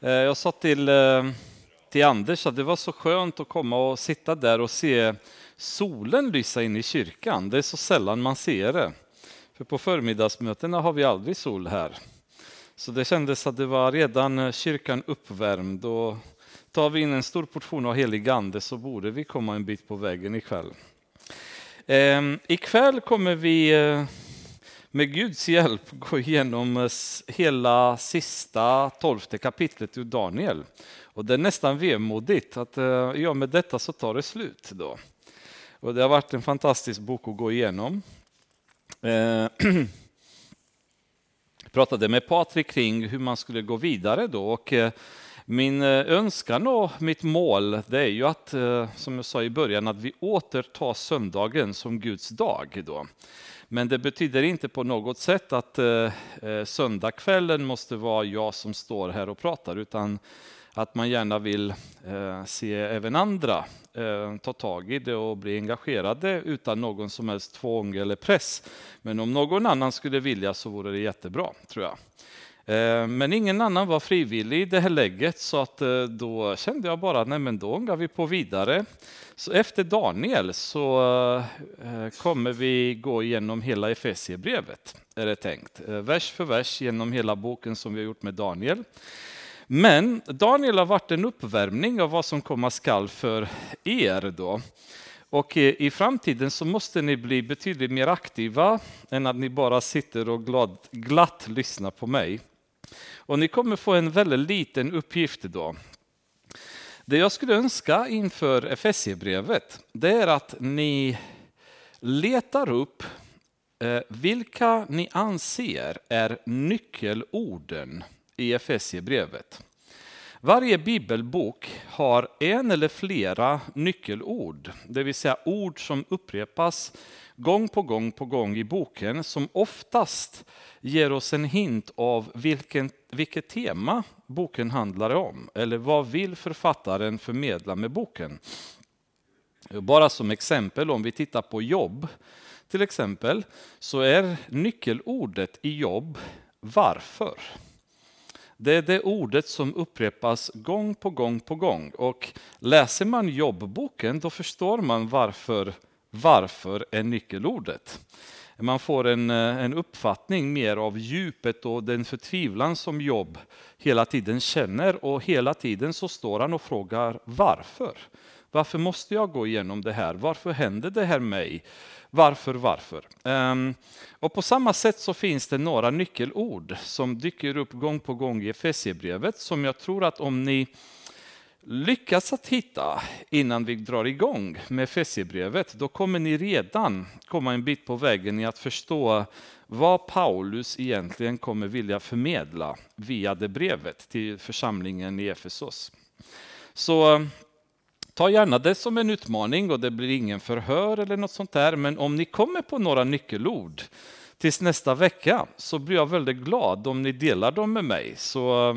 Eh, jag sa till, eh, till Anders att det var så skönt att komma och sitta där och se solen lysa in i kyrkan. Det är så sällan man ser det. För på förmiddagsmötena har vi aldrig sol här. Så det kändes att det var redan eh, kyrkan uppvärmd och tar vi in en stor portion av helig ande så borde vi komma en bit på vägen ikväll. Ehm, ikväll kommer vi med Guds hjälp gå igenom hela sista tolfte kapitlet ur Daniel. Och det är nästan vemodigt att eh, ja, med detta så tar det slut. Då. Och det har varit en fantastisk bok att gå igenom. Jag eh, pratade med Patrik kring hur man skulle gå vidare då. Och eh, min eh, önskan och mitt mål det är ju att, som jag sa i början, att vi återtar söndagen som Guds dag. Då. Men det betyder inte på något sätt att eh, eh, söndagskvällen måste vara jag som står här och pratar, utan att man gärna vill eh, se även andra eh, ta tag i det och bli engagerade utan någon som helst tvång eller press. Men om någon annan skulle vilja så vore det jättebra, tror jag. Eh, men ingen annan var frivillig i det här läget så att eh, då kände jag bara, nej men då går vi på vidare. Så efter Daniel så eh, kommer vi gå igenom hela Efesiebrevet, är det tänkt. Vers för vers genom hela boken som vi har gjort med Daniel. Men Daniel har varit en uppvärmning av vad som komma skall för er då. Och i framtiden så måste ni bli betydligt mer aktiva än att ni bara sitter och glad, glatt lyssnar på mig. Och ni kommer få en väldigt liten uppgift idag. Det jag skulle önska inför Efesiebrevet, det är att ni letar upp eh, vilka ni anser är nyckelorden i Efesiebrevet. Varje bibelbok har en eller flera nyckelord, det vill säga ord som upprepas gång på gång på gång i boken som oftast ger oss en hint av vilken, vilket tema boken handlar om eller vad vill författaren förmedla med boken. Bara som exempel, om vi tittar på jobb till exempel, så är nyckelordet i jobb varför. Det är det ordet som upprepas gång på gång på gång. Och läser man jobbboken då förstår man varför varför är nyckelordet. Man får en, eh, en uppfattning mer av djupet och den förtvivlan som Jobb hela tiden känner och hela tiden så står han och frågar varför. Varför måste jag gå igenom det här? Varför händer det här mig? Varför, varför? Um, och på samma sätt så finns det några nyckelord som dyker upp gång på gång i Efesiebrevet som jag tror att om ni lyckas att hitta innan vi drar igång med Efesierbrevet, då kommer ni redan komma en bit på vägen i att förstå vad Paulus egentligen kommer vilja förmedla via det brevet till församlingen i Efesos. Så ta gärna det som en utmaning och det blir ingen förhör eller något sånt där, men om ni kommer på några nyckelord tills nästa vecka så blir jag väldigt glad om ni delar dem med mig. Så eh,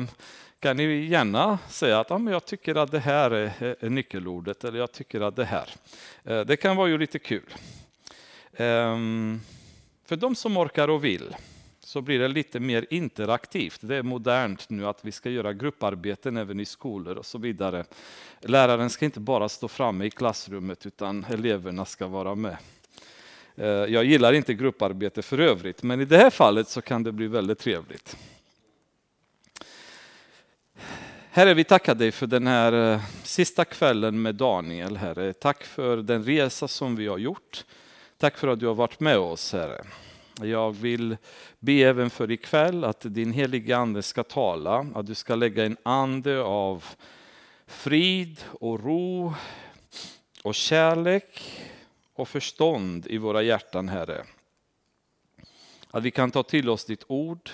kan ni gärna säga att ja, men jag tycker att det här är nyckelordet eller jag tycker att det här. Eh, det kan vara ju lite kul. Ehm, för de som orkar och vill så blir det lite mer interaktivt. Det är modernt nu att vi ska göra grupparbeten även i skolor och så vidare. Läraren ska inte bara stå framme i klassrummet utan eleverna ska vara med. Eh, jag gillar inte grupparbete för övrigt, men i det här fallet så kan det bli väldigt trevligt. Herre, vi tackar dig för den här eh, sista kvällen med Daniel, Herre. Tack för den resa som vi har gjort. Tack för att du har varit med oss, Herre. Jag vill be även för ikväll att din heliga Ande ska tala, att du ska lägga en ande av frid och ro och kärlek och förstånd i våra hjärtan, Herre. Att vi kan ta till oss ditt ord,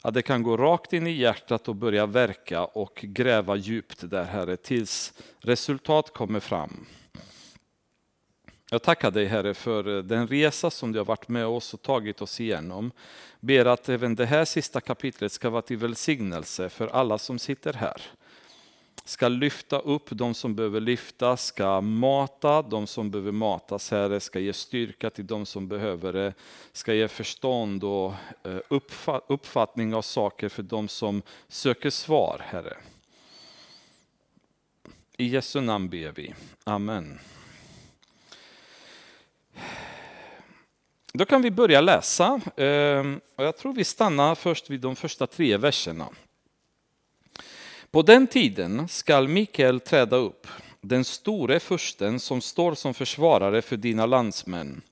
att det kan gå rakt in i hjärtat och börja verka och gräva djupt där Herre tills resultat kommer fram. Jag tackar dig Herre för eh, den resa som du har varit med oss och tagit oss igenom. Ber att även det här sista kapitlet ska vara till välsignelse för alla som sitter här. ska lyfta upp de som behöver lyftas, ska mata de som behöver matas, Herre, ska ge styrka till de som behöver det, ska ge förstånd och eh, uppfattning av saker för de som söker svar, Herre. I Jesu namn ber vi. Amen. Då kan vi börja läsa. Ehm, jag tror vi stannar först vid de första tre verserna. På den tiden skall Mikael träda upp, den store fursten som står som försvarare för dina landsmän.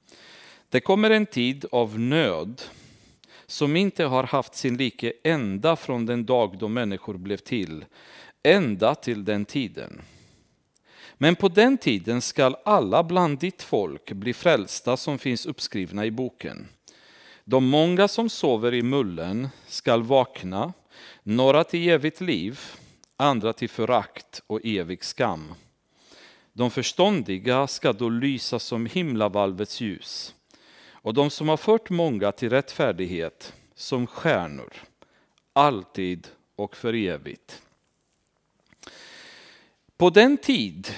Det kommer en tid av nöd som inte har haft sin like ända från den dag då människor blev till, ända till den tiden. Men på den tiden skall alla bland ditt folk bli frälsta som finns uppskrivna i boken. De många som sover i mullen skall vakna, några till evigt liv, andra till förakt och evig skam. De förståndiga ska då lysa som himlavalvets ljus och de som har fört många till rättfärdighet som stjärnor, alltid och för evigt. På den, tid,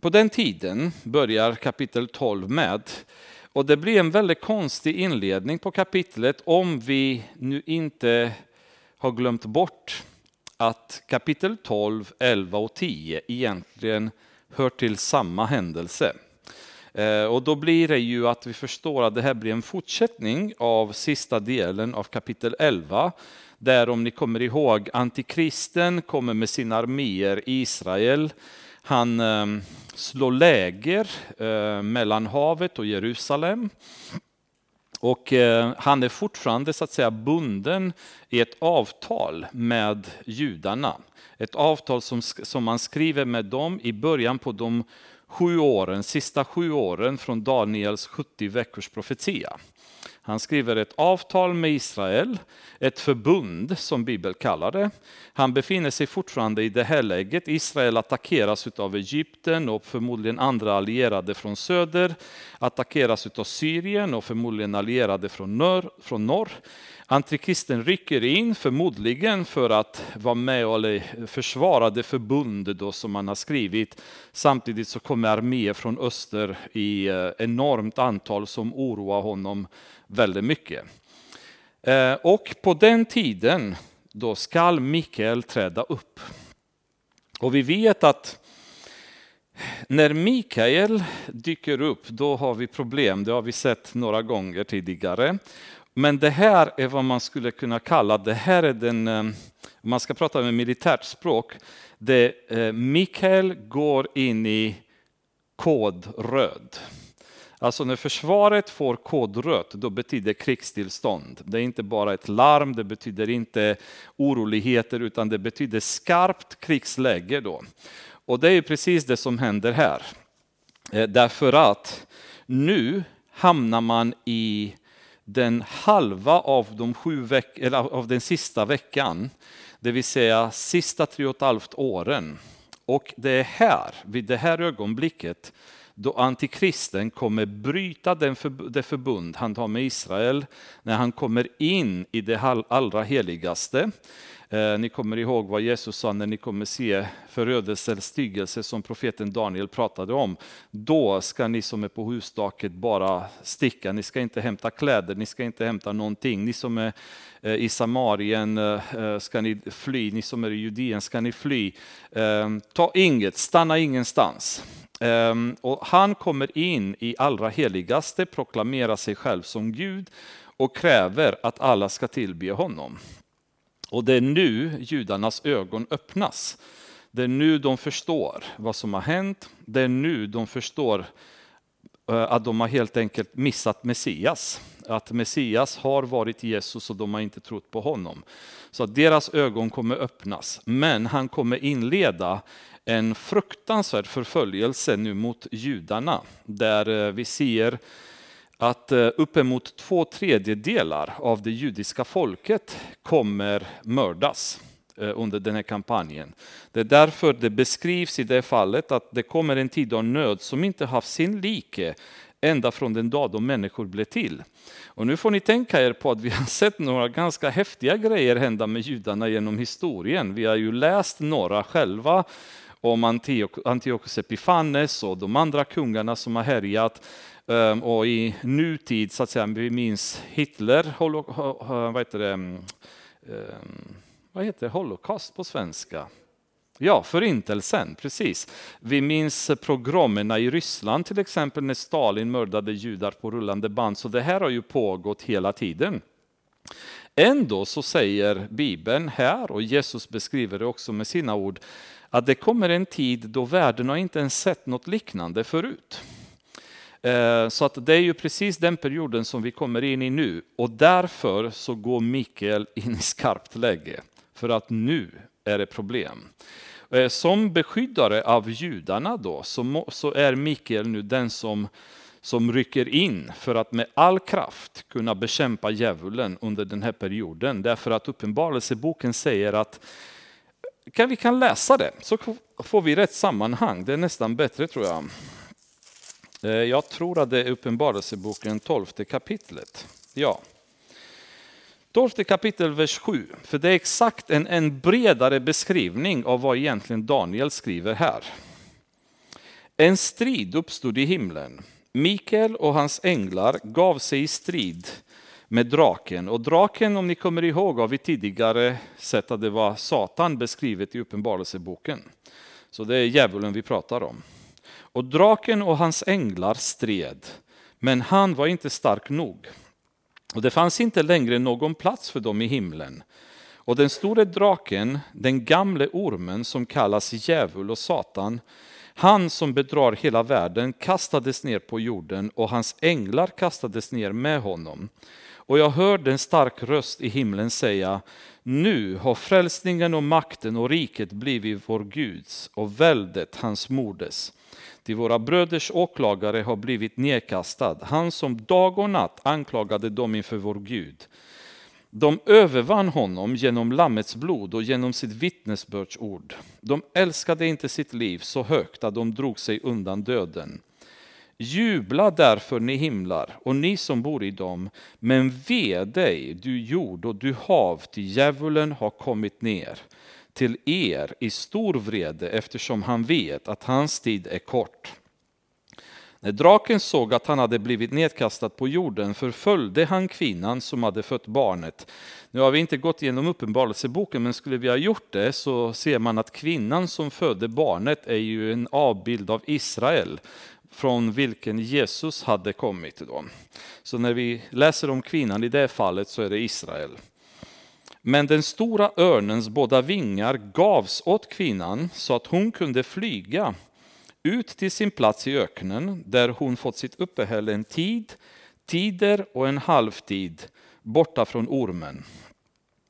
på den tiden börjar kapitel 12 med, och det blir en väldigt konstig inledning på kapitlet om vi nu inte har glömt bort att kapitel 12, 11 och 10 egentligen hör till samma händelse. Eh, och då blir det ju att vi förstår att det här blir en fortsättning av sista delen av kapitel 11 där om ni kommer ihåg antikristen kommer med sina arméer i Israel. Han ehm, slår läger eh, mellan havet och Jerusalem. Och eh, han är fortfarande så att säga bunden i ett avtal med judarna. Ett avtal som, som man skriver med dem i början på de sju åren, sista sju åren från Daniels 70 veckors profetia. Han skriver ett avtal med Israel, ett förbund som Bibeln kallar det. Han befinner sig fortfarande i det här läget. Israel attackeras av Egypten och förmodligen andra allierade från söder. Attackeras av Syrien och förmodligen allierade från norr. Från norr. Antikristen rycker in, förmodligen för att vara med och försvara det förbund då som man har skrivit. Samtidigt så kommer arméer från öster i eh, enormt antal som oroar honom väldigt mycket. Eh, och på den tiden då skall Mikael träda upp. Och vi vet att när Mikael dyker upp, då har vi problem. Det har vi sett några gånger tidigare. Men det här är vad man skulle kunna kalla, det här är den, om man ska prata med militärt språk, det eh, Mikael går in i kod röd. Alltså när försvaret får kodrött, då betyder krigstillstånd. Det är inte bara ett larm, det betyder inte oroligheter, utan det betyder skarpt krigsläge då. Och det är precis det som händer här. Eh, därför att nu hamnar man i den halva av, de sju veck eller av den sista veckan, det vill säga sista tre och ett halvt åren. Och det är här, vid det här ögonblicket, då antikristen kommer bryta den för, det förbund han har med Israel, när han kommer in i det allra heligaste. Eh, ni kommer ihåg vad Jesus sa när ni kommer se förödelse eller styggelse som profeten Daniel pratade om. Då ska ni som är på hustaket bara sticka, ni ska inte hämta kläder, ni ska inte hämta någonting. Ni som är eh, i Samarien eh, eh ska ni fly, ni som är i Judeen ska ni fly. Ehm, ta inget, stanna ingenstans. Ehm, och han kommer in i allra heligaste, proklamerar sig själv som Gud och kräver att alla ska tillbe honom. Och det är nu judarnas ögon öppnas. Det är nu de förstår vad som har hänt. Det är nu de förstår eh, att de har helt enkelt missat Messias. Att Messias har varit Jesus och de har inte trott på honom. Så att deras ögon kommer öppnas. Men han kommer inleda en fruktansvärd förföljelse nu mot judarna. Där eh, vi ser att eh, uppemot två tredjedelar av det judiska folket kommer mördas eh, under den här kampanjen. Det är därför det beskrivs i det fallet att det kommer en tid av nöd som inte haft sin like ända från den dag då människor blev till. Och nu får ni tänka er på att vi har sett några ganska häftiga grejer hända med judarna genom historien. Vi har ju läst några själva om Antiochus Epifanes och de andra kungarna som har härjat. Ehm, och i nutid, så att säga, vi minns Hitler, vad heter det, mm, ehm, vad heter Holocaust på svenska? Ja, förintelsen, precis. Vi minns programmen i Ryssland till exempel när Stalin mördade judar på rullande band, så det här har ju pågått hela tiden. Ändå så säger Bibeln här, och Jesus beskriver det också med sina ord, att det kommer en tid då världen har inte ens sett något liknande förut. Eh, så att det är ju precis den perioden som vi kommer in i nu och därför så går Mikael in i skarpt läge. För att nu är det problem. Eh, som beskyddare av judarna då så är Mikael nu den som som rycker in för att med all kraft kunna bekämpa djävulen under den här perioden. Därför att Uppenbarelseboken säger att kan vi kan läsa det så får vi rätt sammanhang. Det är nästan bättre tror jag. Eh, jag tror att det är Uppenbarelseboken 12 kapitlet. Ja. 12 kapitel, vers 7. För det är exakt en, en bredare beskrivning av vad egentligen Daniel skriver här. En strid uppstod i himlen. Mikael och hans änglar gav sig i strid med draken. Och draken, om ni kommer ihåg, har vi tidigare sett att det var Satan beskrivet i Uppenbarelseboken. Så det är djävulen vi pratar om. Och draken och hans änglar stred, men han var inte stark nog. Och det fanns inte längre någon plats för dem i himlen. Och den store draken, den gamle ormen som kallas djävul och Satan, han som bedrar hela världen kastades ner på jorden och hans änglar kastades ner med honom. Och jag hörde en stark röst i himlen säga, nu har frälsningen och makten och riket blivit vår Guds och väldet hans moders. Till våra bröders åklagare har blivit nedkastad, han som dag och natt anklagade dem inför vår Gud. De övervann honom genom Lammets blod och genom sitt vittnesbördsord. De älskade inte sitt liv så högt att de drog sig undan döden. Jubla därför ni himlar och ni som bor i dem, men ve dig, du jord och du hav, till djävulen har kommit ner till er i stor vrede eftersom han vet att hans tid är kort. När draken såg att han hade blivit nedkastad på jorden förföljde han kvinnan som hade fött barnet. Nu har vi inte gått igenom uppenbarelseboken, men skulle vi ha gjort det så ser man att kvinnan som födde barnet är ju en avbild av Israel från vilken Jesus hade kommit. Då. Så när vi läser om kvinnan i det fallet så är det Israel. Men den stora örnens båda vingar gavs åt kvinnan så att hon kunde flyga ut till sin plats i öknen där hon fått sitt uppehälle en tid, tider och en halvtid borta från ormen.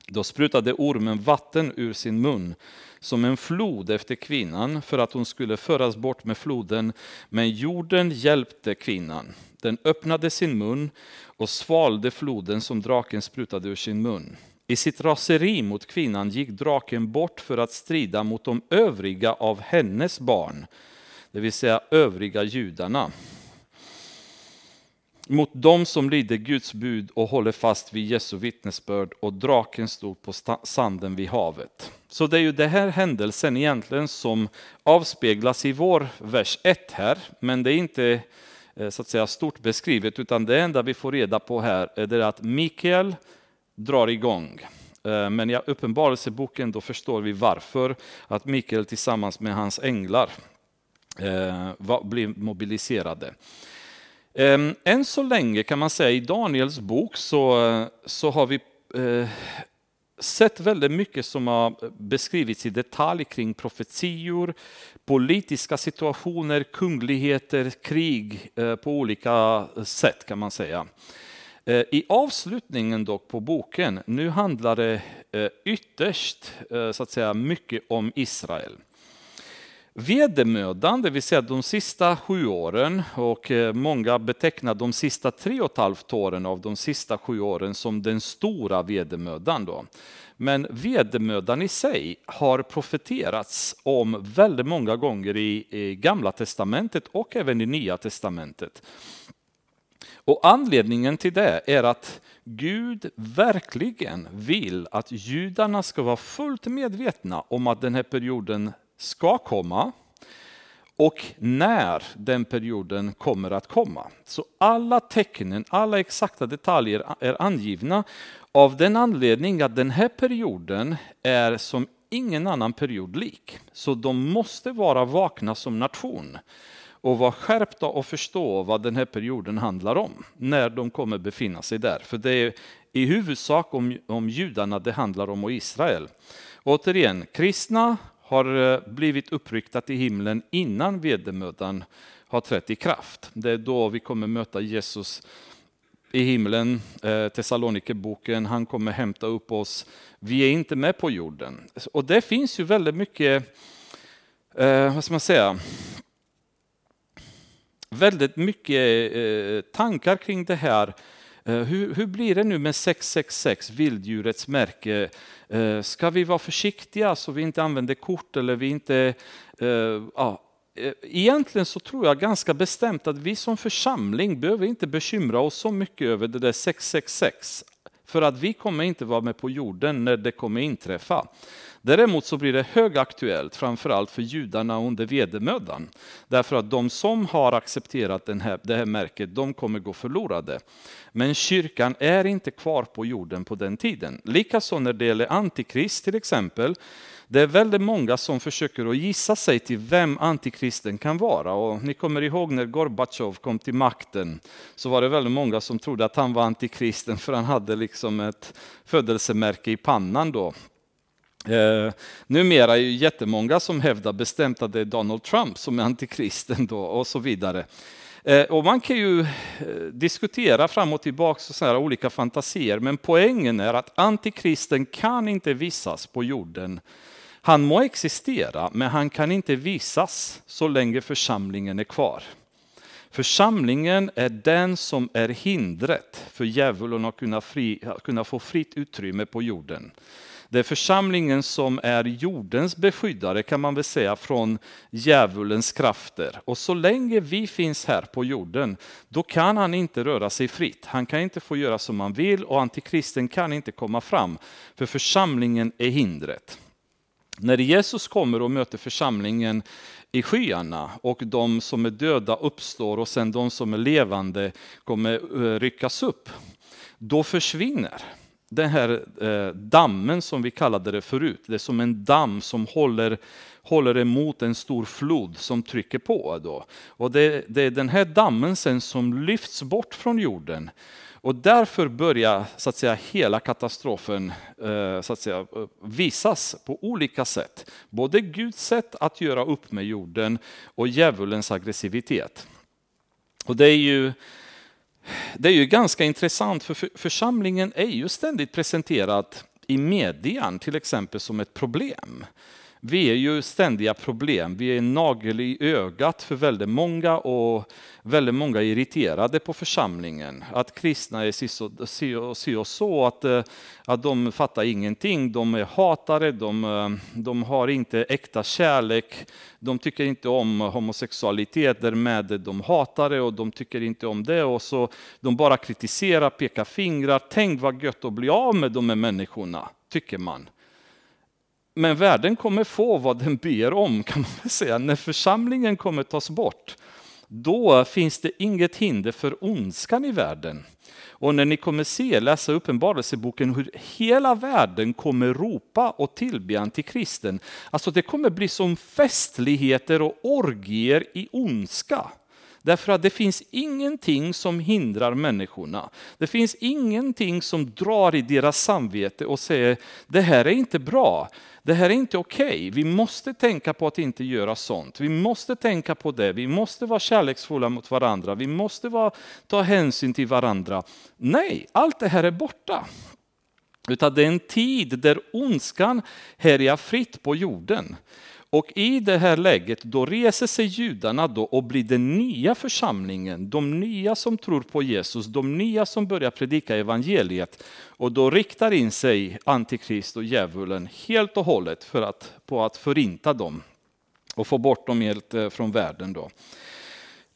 Då sprutade ormen vatten ur sin mun som en flod efter kvinnan för att hon skulle föras bort med floden. Men jorden hjälpte kvinnan. Den öppnade sin mun och svalde floden som draken sprutade ur sin mun. I sitt raseri mot kvinnan gick draken bort för att strida mot de övriga av hennes barn, det vill säga övriga judarna. Mot dem som lyder Guds bud och håller fast vid Jesu vittnesbörd och draken stod på sanden vid havet. Så det är ju den här händelsen egentligen som avspeglas i vår vers 1 här, men det är inte eh, så att säga stort beskrivet, utan det enda vi får reda på här är det att Mikael drar igång. Eh, men i Uppenbarelseboken då förstår vi varför att Mikael tillsammans med hans änglar eh, blev blir mobiliserade. Ehm, än så länge kan man säga i Daniels bok så, eh, så har vi sett väldigt mycket som har beskrivits i detalj kring profetior, politiska situationer, kungligheter, krig på olika sätt kan man säga. Eh, I avslutningen dock på boken, nu handlar det eh, ytterst eh, så att säga, mycket om Israel. Vedermödan, det vill säga de sista sju åren, och många betecknar de sista tre och ett halvt åren av de sista sju åren som den stora vedermödan. Då. Men vedermödan i sig har profeterats om väldigt många gånger i, i Gamla Testamentet och även i Nya Testamentet. Och anledningen till det är att Gud verkligen vill att judarna ska vara fullt medvetna om att den här perioden ska komma och när den perioden kommer att komma. Så alla tecknen, alla exakta detaljer är angivna av den anledning att den här perioden är som ingen annan period lik. Så de måste vara vakna som nation och vara skärpta och förstå vad den här perioden handlar om när de kommer befinna sig där. För det är i huvudsak om, om judarna det handlar om och Israel. Återigen, kristna har eh, blivit uppryckta till himlen innan vedermödan har trätt i kraft. Det är då vi kommer möta Jesus i himlen, eh, Thessalonikerboken, han kommer hämta upp oss. Vi är inte med på jorden. Och det finns ju väldigt mycket, eh, vad ska man säga, väldigt mycket eh, tankar kring det här. Eh, hur, hur, blir det nu med 666, vilddjurets märke? Eh, ska vi vara försiktiga så vi inte använder kort eller vi inte... Eh, ja, eh, egentligen så tror jag ganska bestämt att vi som församling behöver inte bekymra oss så mycket över det där 666. För att vi kommer inte vara med på jorden när det kommer inträffa. Däremot så blir det högaktuellt, framförallt för judarna under vedermödan. Därför att de som har accepterat den här, det här märket, de kommer gå förlorade. Men kyrkan är inte kvar på jorden på den tiden. Likaså när det gäller antikrist till exempel, det är väldigt många som försöker att gissa sig till vem antikristen kan vara. Och ni kommer ihåg när Gorbatjov kom till makten så var det väldigt många som trodde att han var antikristen för han hade liksom ett födelsemärke i pannan då. Eh, numera är det jättemånga som hävdar bestämt att det är Donald Trump som är antikristen då och så vidare. Eh, och man kan ju eh, diskutera fram och tillbaka och sådana olika fantasier, men poängen är att antikristen kan inte visas på jorden. Han må existera, men han kan inte visas så länge församlingen är kvar. Församlingen är den som är hindret för djävulen att kunna, fri, kunna få fritt utrymme på jorden. Det är församlingen som är jordens beskyddare kan man väl säga från djävulens krafter. Och så länge vi finns här på jorden, då kan han inte röra sig fritt. Han kan inte få göra som han vill och antikristen kan inte komma fram, för församlingen är hindret. När Jesus kommer och möter församlingen i skyarna och de som är döda uppstår och sen de som är levande kommer eh, ryckas upp, då försvinner den här eh, dammen som vi kallade det förut. Det är som en damm som håller, håller emot en stor flod som trycker på. Då. Och det, det är den här dammen sen som lyfts bort från jorden. Och därför börjar så att säga, hela katastrofen eh, så att säga, visas på olika sätt. Både Guds sätt att göra upp med jorden och djävulens aggressivitet. Och det är ju det är ju ganska intressant för församlingen är ju ständigt presenterad i median till exempel som ett problem. Vi är ju ständiga problem. Vi är en nagel i ögat för väldigt många och väldigt många är irriterade på församlingen. Att kristna är si och si och så, att, eh, att de fattar ingenting, de är hatare, de, eh, de har inte äkta kärlek, de tycker inte om homosexualitet, därmed de hatar det och de tycker inte om det. Och så De bara kritiserar, pekar fingrar. Tänk vad gött att bli av med de här människorna, tycker man. Men världen kommer få vad den ber om, kan man säga. När församlingen kommer tas bort, då finns det inget hinder för ondskan i världen. Och när ni kommer se, läsa Uppenbarelseboken, hur hela världen kommer ropa och tillbe antikristen. Alltså det kommer bli som festligheter och orgier i ondska. Därför att det finns ingenting som hindrar människorna. Det finns ingenting som drar i deras samvete och säger det här är inte bra. Det här är inte okej. Okay. Vi måste tänka på att inte göra sånt. Vi måste tänka på det. Vi måste vara kärleksfulla mot varandra. Vi måste vara, ta hänsyn till varandra. Nej, allt det här är borta. Utan det är en tid där ondskan härjar fritt på jorden. Och i det här läget då reser sig judarna då och blir den nya församlingen, de nya som tror på Jesus, de nya som börjar predika evangeliet. Och då riktar in sig antikrist och djävulen helt och hållet för att, på att förinta dem och få bort dem helt eh, från världen. Då.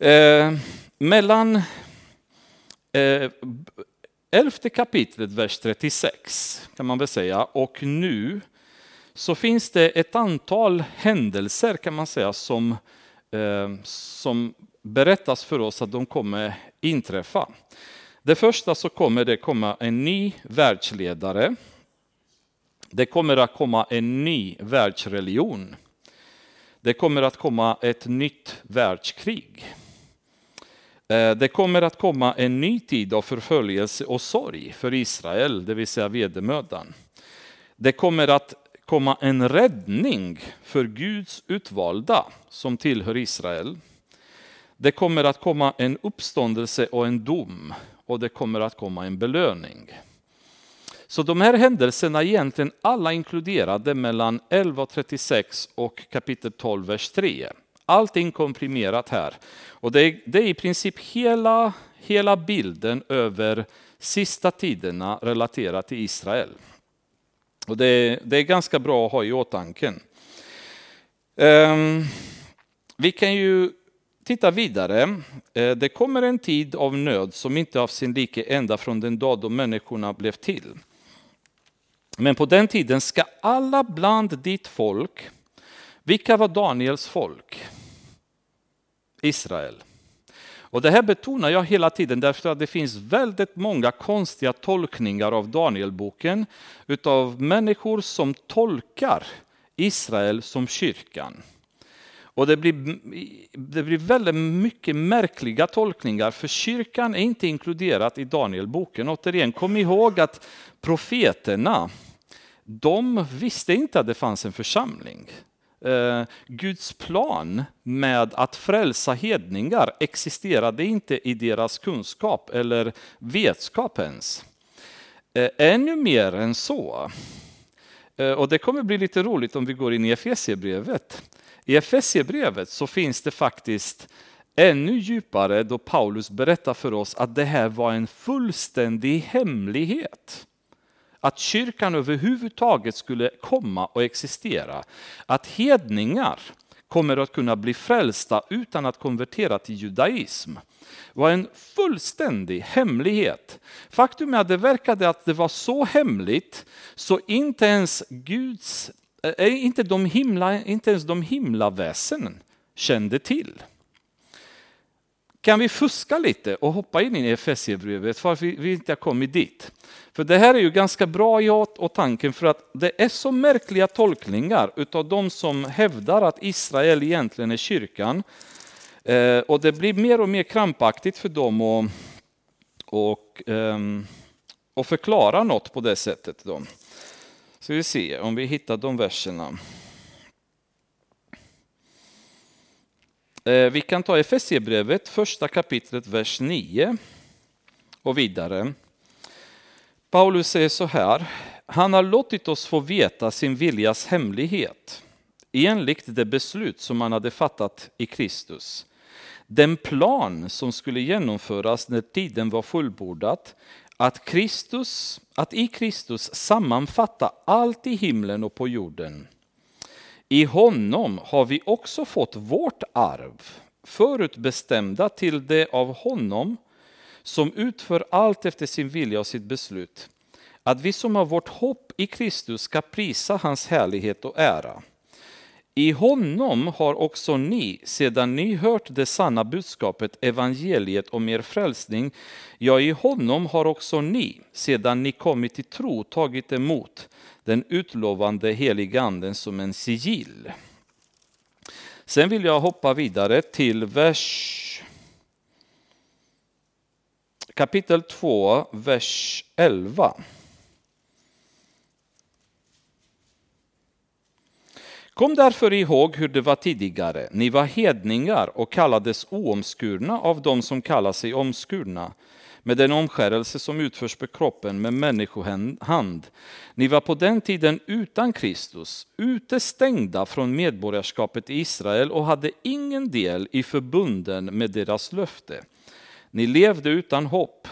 Eh, mellan eh, elfte kapitlet, vers 36 kan man väl säga. Och nu så finns det ett antal händelser kan man säga som, eh, som berättas för oss att de kommer inträffa. Det första så kommer det komma en ny världsledare. Det kommer att komma en ny världsreligion. Det kommer att komma ett nytt världskrig. Eh, det kommer att komma en ny tid av förföljelse och sorg för Israel, det vill säga vedermödan. Det kommer att komma en räddning för Guds utvalda som tillhör Israel. Det kommer att komma en uppståndelse och en dom och det kommer att komma en belöning. Så de här händelserna är egentligen alla inkluderade mellan 11.36 och kapitel 12, vers 3. Allting komprimerat här. Och det är, det är i princip hela, hela bilden över sista tiderna relaterat till Israel. Och det, det är ganska bra att ha i åtanke. Ehm, vi kan ju titta vidare. Eh, det kommer en tid av nöd som inte haft sin like ända från den dag då människorna blev till. Men på den tiden ska alla bland ditt folk, vilka var Daniels folk? Israel. Och det här betonar jag hela tiden därför att det finns väldigt många konstiga tolkningar av Danielboken utav människor som tolkar Israel som kyrkan. Och det blir, det blir väldigt mycket märkliga tolkningar för kyrkan är inte inkluderat i Danielboken. Återigen, kom ihåg att profeterna, de visste inte att det fanns en församling. Eh, Guds plan med att frälsa hedningar existerade inte i deras kunskap eller vetskap ens. Eh, ännu mer än så. Eh, och det kommer bli lite roligt om vi går in i Efesierbrevet. I Efesierbrevet så finns det faktiskt ännu djupare då Paulus berättar för oss att det här var en fullständig hemlighet att kyrkan överhuvudtaget skulle komma och existera. Att hedningar kommer att kunna bli frälsta utan att konvertera till judaism var en fullständig hemlighet. Faktum är att det verkade att det var så hemligt så inte ens Guds, eh, inte, de himla, inte ens de himlaväsen kände till. Kan vi fuska lite och hoppa in i Efesierbrevet för att vi, vi inte har kommit dit? För det här är ju ganska bra i tanken, för att det är så märkliga tolkningar utav de som hävdar att Israel egentligen är kyrkan. Eh, och det blir mer och mer krampaktigt för dem att och, um, och förklara något på det sättet. Då. Så vi se om vi hittar de verserna. Eh, vi kan ta Efesierbrevet, första kapitlet, vers 9 och vidare. Paulus säger så här, han har låtit oss få veta sin viljas hemlighet enligt det beslut som han hade fattat i Kristus. Den plan som skulle genomföras när tiden var fullbordat, att, Kristus, att i Kristus sammanfatta allt i himlen och på jorden. I honom har vi också fått vårt arv, förutbestämda till det av honom som utför allt efter sin vilja och sitt beslut, att vi som har vårt hopp i Kristus ska prisa hans härlighet och ära. I honom har också ni, sedan ni hört det sanna budskapet, evangeliet om er frälsning, ja, i honom har också ni, sedan ni kommit till tro, tagit emot den utlovande heliganden som en sigill. Sen vill jag hoppa vidare till vers kapitel 2, vers 11. Kom därför ihåg hur det var tidigare. Ni var hedningar och kallades oomskurna av dem som kallar sig omskurna med den omskärelse som utförs på kroppen med människohand. Ni var på den tiden utan Kristus, utestängda från medborgarskapet i Israel och hade ingen del i förbunden med deras löfte. Ni levde utan hopp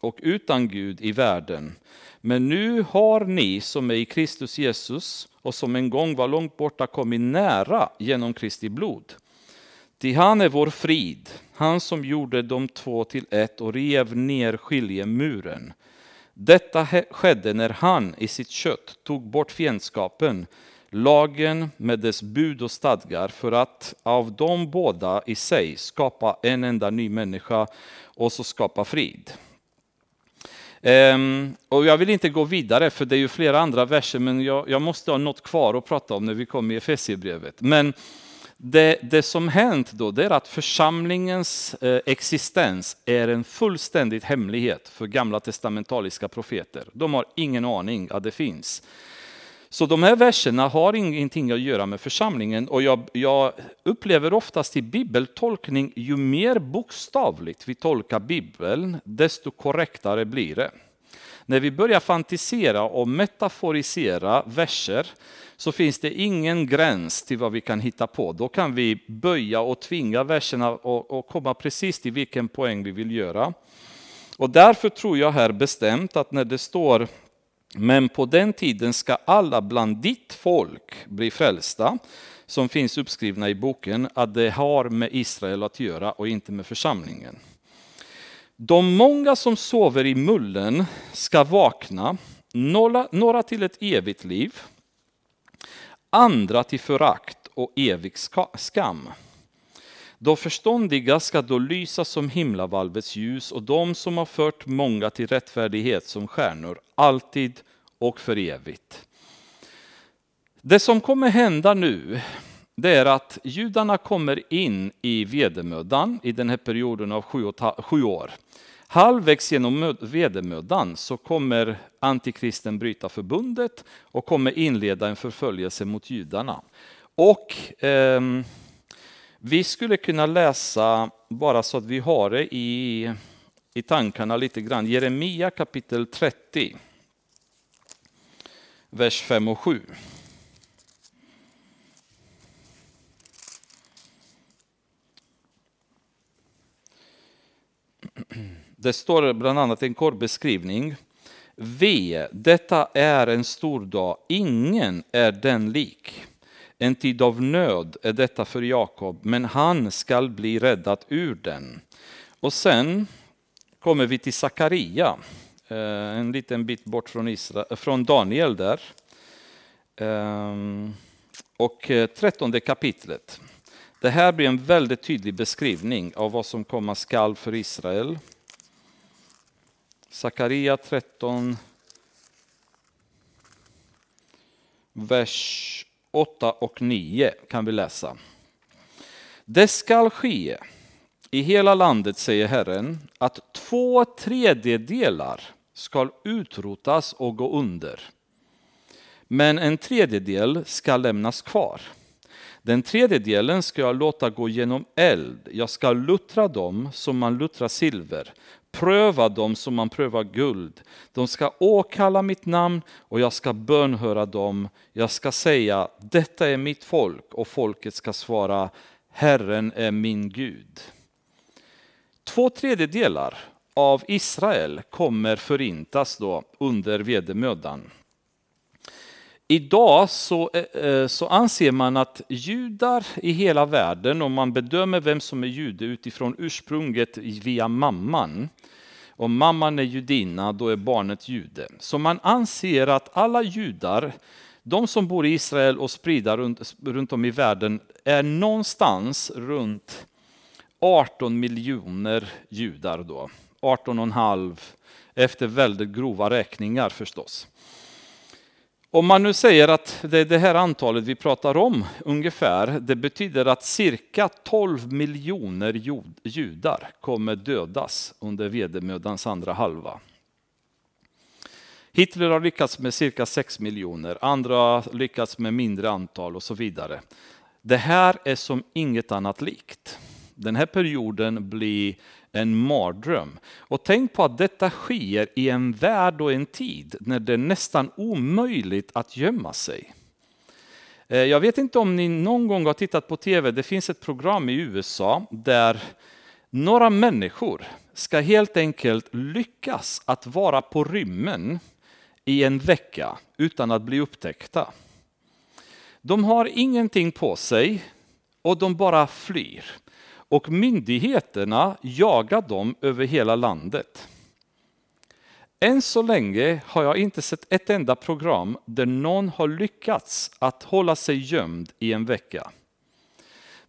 och utan Gud i världen. Men nu har ni som är i Kristus Jesus och som en gång var långt borta kommit nära genom Kristi blod. Till han är vår frid, han som gjorde de två till ett och rev ner skiljemuren. Detta skedde när han i sitt kött tog bort fiendskapen, lagen med dess bud och stadgar för att av de båda i sig skapa en enda ny människa och så skapa frid. Um, och jag vill inte gå vidare för det är ju flera andra verser men jag, jag måste ha något kvar att prata om när vi kommer i Efesierbrevet. Men det, det, som hänt då det är att församlingens eh, existens är en fullständig hemlighet för gamla testamentaliska profeter. De har ingen aning att det finns. Så de här verserna har ingenting att göra med församlingen och jag, jag, upplever oftast i bibeltolkning, ju mer bokstavligt vi tolkar bibeln, desto korrektare blir det. När vi börjar fantisera och metaforisera verser så finns det ingen gräns till vad vi kan hitta på. Då kan vi böja och tvinga verserna och, och komma precis till vilken poäng vi vill göra. Och därför tror jag här bestämt att när det står men på den tiden ska alla bland ditt folk bli frälsta, som finns uppskrivna i boken, att det har med Israel att göra och inte med församlingen. De många som sover i mullen ska vakna, några till ett evigt liv, andra till förakt och evig skam. De förståndiga ska då lysa som himlavalvets ljus och de som har fört många till rättfärdighet som stjärnor, alltid och för evigt. Det som kommer hända nu, det är att judarna kommer in i vedermödan i den här perioden av sju år. Halvvägs genom vedermödan så kommer antikristen bryta förbundet och kommer inleda en förföljelse mot judarna. Och eh, vi skulle kunna läsa, bara så att vi har det i, i tankarna lite grann, Jeremia kapitel 30, vers 5 och 7. Det står bland annat en kort beskrivning. Ve, detta är en stor dag, ingen är den lik. En tid av nöd är detta för Jakob, men han skall bli räddad ur den. Och sen kommer vi till Sakaria, eh, en liten bit bort från, Israel, eh, från Daniel där. Ehm, och eh, trettonde kapitlet. Det här blir en väldigt tydlig beskrivning av vad som komma skall för Israel. Sakaria 13, vers 8 och 9 kan vi läsa. Det skall ske i hela landet, säger Herren, att två tredjedelar skall utrotas och gå under. Men en tredjedel ska lämnas kvar. Den tredjedelen ska jag låta gå genom eld. Jag ska luttra dem som man luttrar silver, pröva dem som man prövar guld. De ska åkalla mitt namn och jag ska bönhöra dem. Jag ska säga, detta är mitt folk och folket ska svara, Herren är min Gud. Två tredjedelar av Israel kommer förintas då under vedermödan. Idag så, eh, eh, så anser man att judar i hela världen, om man bedömer vem som är jude utifrån ursprunget via mamman, om mamman är judinna, då är barnet jude. Så man anser att alla judar, de som bor i Israel och spridda runt, runt om i världen, är någonstans runt 18 miljoner judar då. 18,5 efter väldigt grova räkningar förstås. Om man nu säger att det är det här antalet vi pratar om ungefär, det betyder att cirka 12 miljoner judar kommer dödas under vedermödans andra halva. Hitler har lyckats med cirka 6 miljoner, andra har lyckats med mindre antal och så vidare. Det här är som inget annat likt. Den här perioden blir en mardröm. Och tänk på att detta sker i en värld och en tid när det är nästan omöjligt att gömma sig. Eh, jag vet inte om ni någon gång har tittat på tv, det finns ett program i USA där några människor ska helt enkelt lyckas att vara på rymmen i en vecka utan att bli upptäckta. De har ingenting på sig och de bara flyr och myndigheterna jagar dem över hela landet. Än så länge har jag inte sett ett enda program där någon har lyckats att hålla sig gömd i en vecka.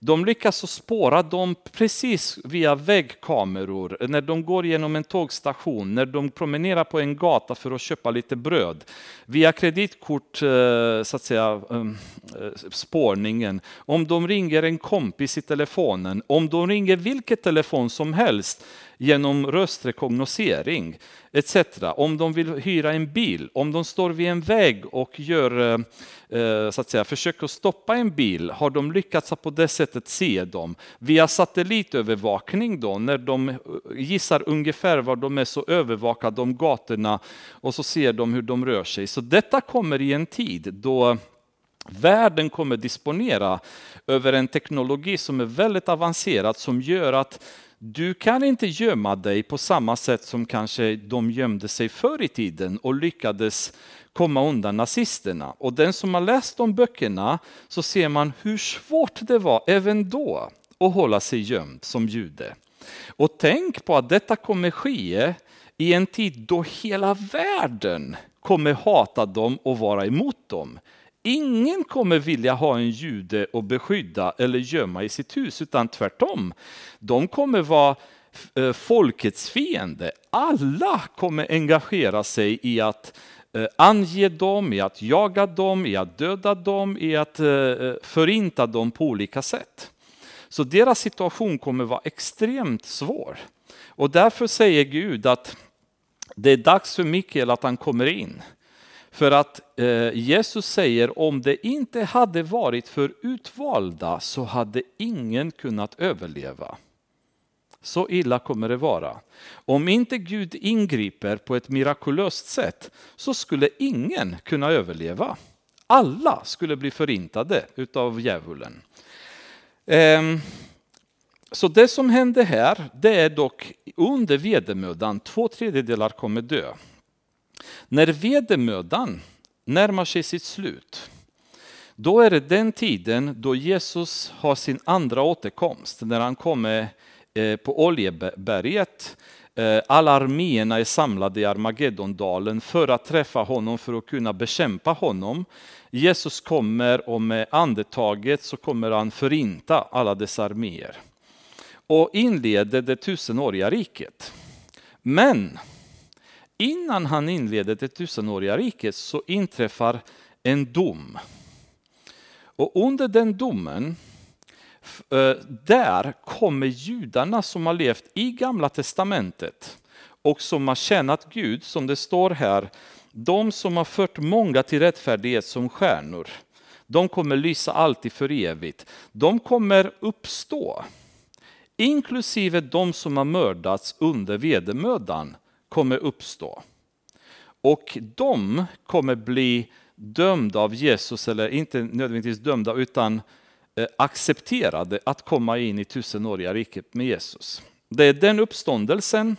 De lyckas spåra dem precis via väggkameror, när de går genom en tågstation, när de promenerar på en gata för att köpa lite bröd. Via kreditkort, eh, så att säga, ehm, eh, spårningen. Om de ringer en kompis i telefonen, om de ringer vilket telefon som helst genom röstrekognosering etc. Om de vill hyra en bil, om de står vid en väg och gör, eh, så att säga, försöker stoppa en bil, har de lyckats att på det sättet se dem. Via satellitövervakning då, när de eh, gissar ungefär var de är så övervakade de gatorna och så ser de hur de rör sig. Så detta kommer i en tid då Världen kommer disponera över en teknologi som är väldigt avancerad som gör att du kan inte gömma dig på samma sätt som kanske de gömde sig förr i tiden och lyckades komma undan nazisterna. Och den som har läst de böckerna så ser man hur svårt det var även då att hålla sig gömd som jude. Och tänk på att detta kommer ske i en tid då hela världen kommer hata dem och vara emot dem. Ingen kommer vilja ha en jude att beskydda eller gömma i sitt hus, utan tvärtom. De kommer vara eh, folkets fiende. Alla kommer engagera sig i att eh, ange dem, i att jaga dem, i att döda dem, i att eh, förinta dem på olika sätt. Så deras situation kommer vara extremt svår. Och därför säger Gud att det är dags för Mikael att han kommer in. För att eh, Jesus säger om det inte hade varit för utvalda så hade ingen kunnat överleva. Så illa kommer det vara. Om inte Gud ingriper på ett mirakulöst sätt så skulle ingen kunna överleva. Alla skulle bli förintade utav djävulen. Ehm, så det som hände här, det är dock under vedermödan, två tredjedelar kommer dö. När vedermödan närmar sig sitt slut, då är det den tiden då Jesus har sin andra återkomst, när han kommer eh, på Oljeberget. Eh, alla arméerna är samlade i Armageddondalen för att träffa honom, för att kunna bekämpa honom. Jesus kommer och med andetaget så kommer han förinta alla dessa arméer och inleder det tusenåriga riket. Men Innan han inleder det tusenåriga riket så inträffar en dom. Och under den domen, eh, där kommer judarna som har levt i gamla testamentet och som har tjänat Gud, som det står här, de som har fört många till rättfärdighet som stjärnor, de kommer lysa alltid för evigt. De kommer uppstå, inklusive de som har mördats under vedermödan kommer uppstå. Och de kommer bli dömda av Jesus, eller inte nödvändigtvis dömda, utan eh, accepterade att komma in i tusenåriga riket med Jesus. Det är den uppståndelsen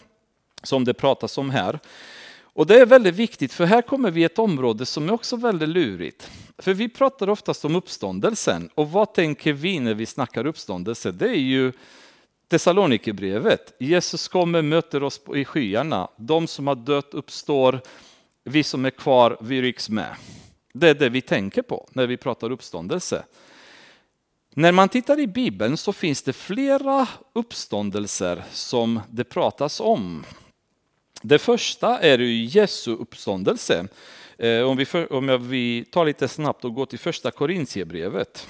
som det pratas om här. Och det är väldigt viktigt, för här kommer vi ett område som är också väldigt lurigt. För vi pratar oftast om uppståndelsen, och vad tänker vi när vi snackar uppståndelse? Det är ju Thessalonikerbrevet. Jesus kommer och möter oss i skyarna. De som har dött uppstår, vi som är kvar, vi rycks med. Det är det vi tänker på när vi pratar uppståndelse. När man tittar i Bibeln så finns det flera uppståndelser som det pratas om. Det första är ju Jesu uppståndelse. Eh, om vi, om vi tar lite snabbt och går till första Korintierbrevet.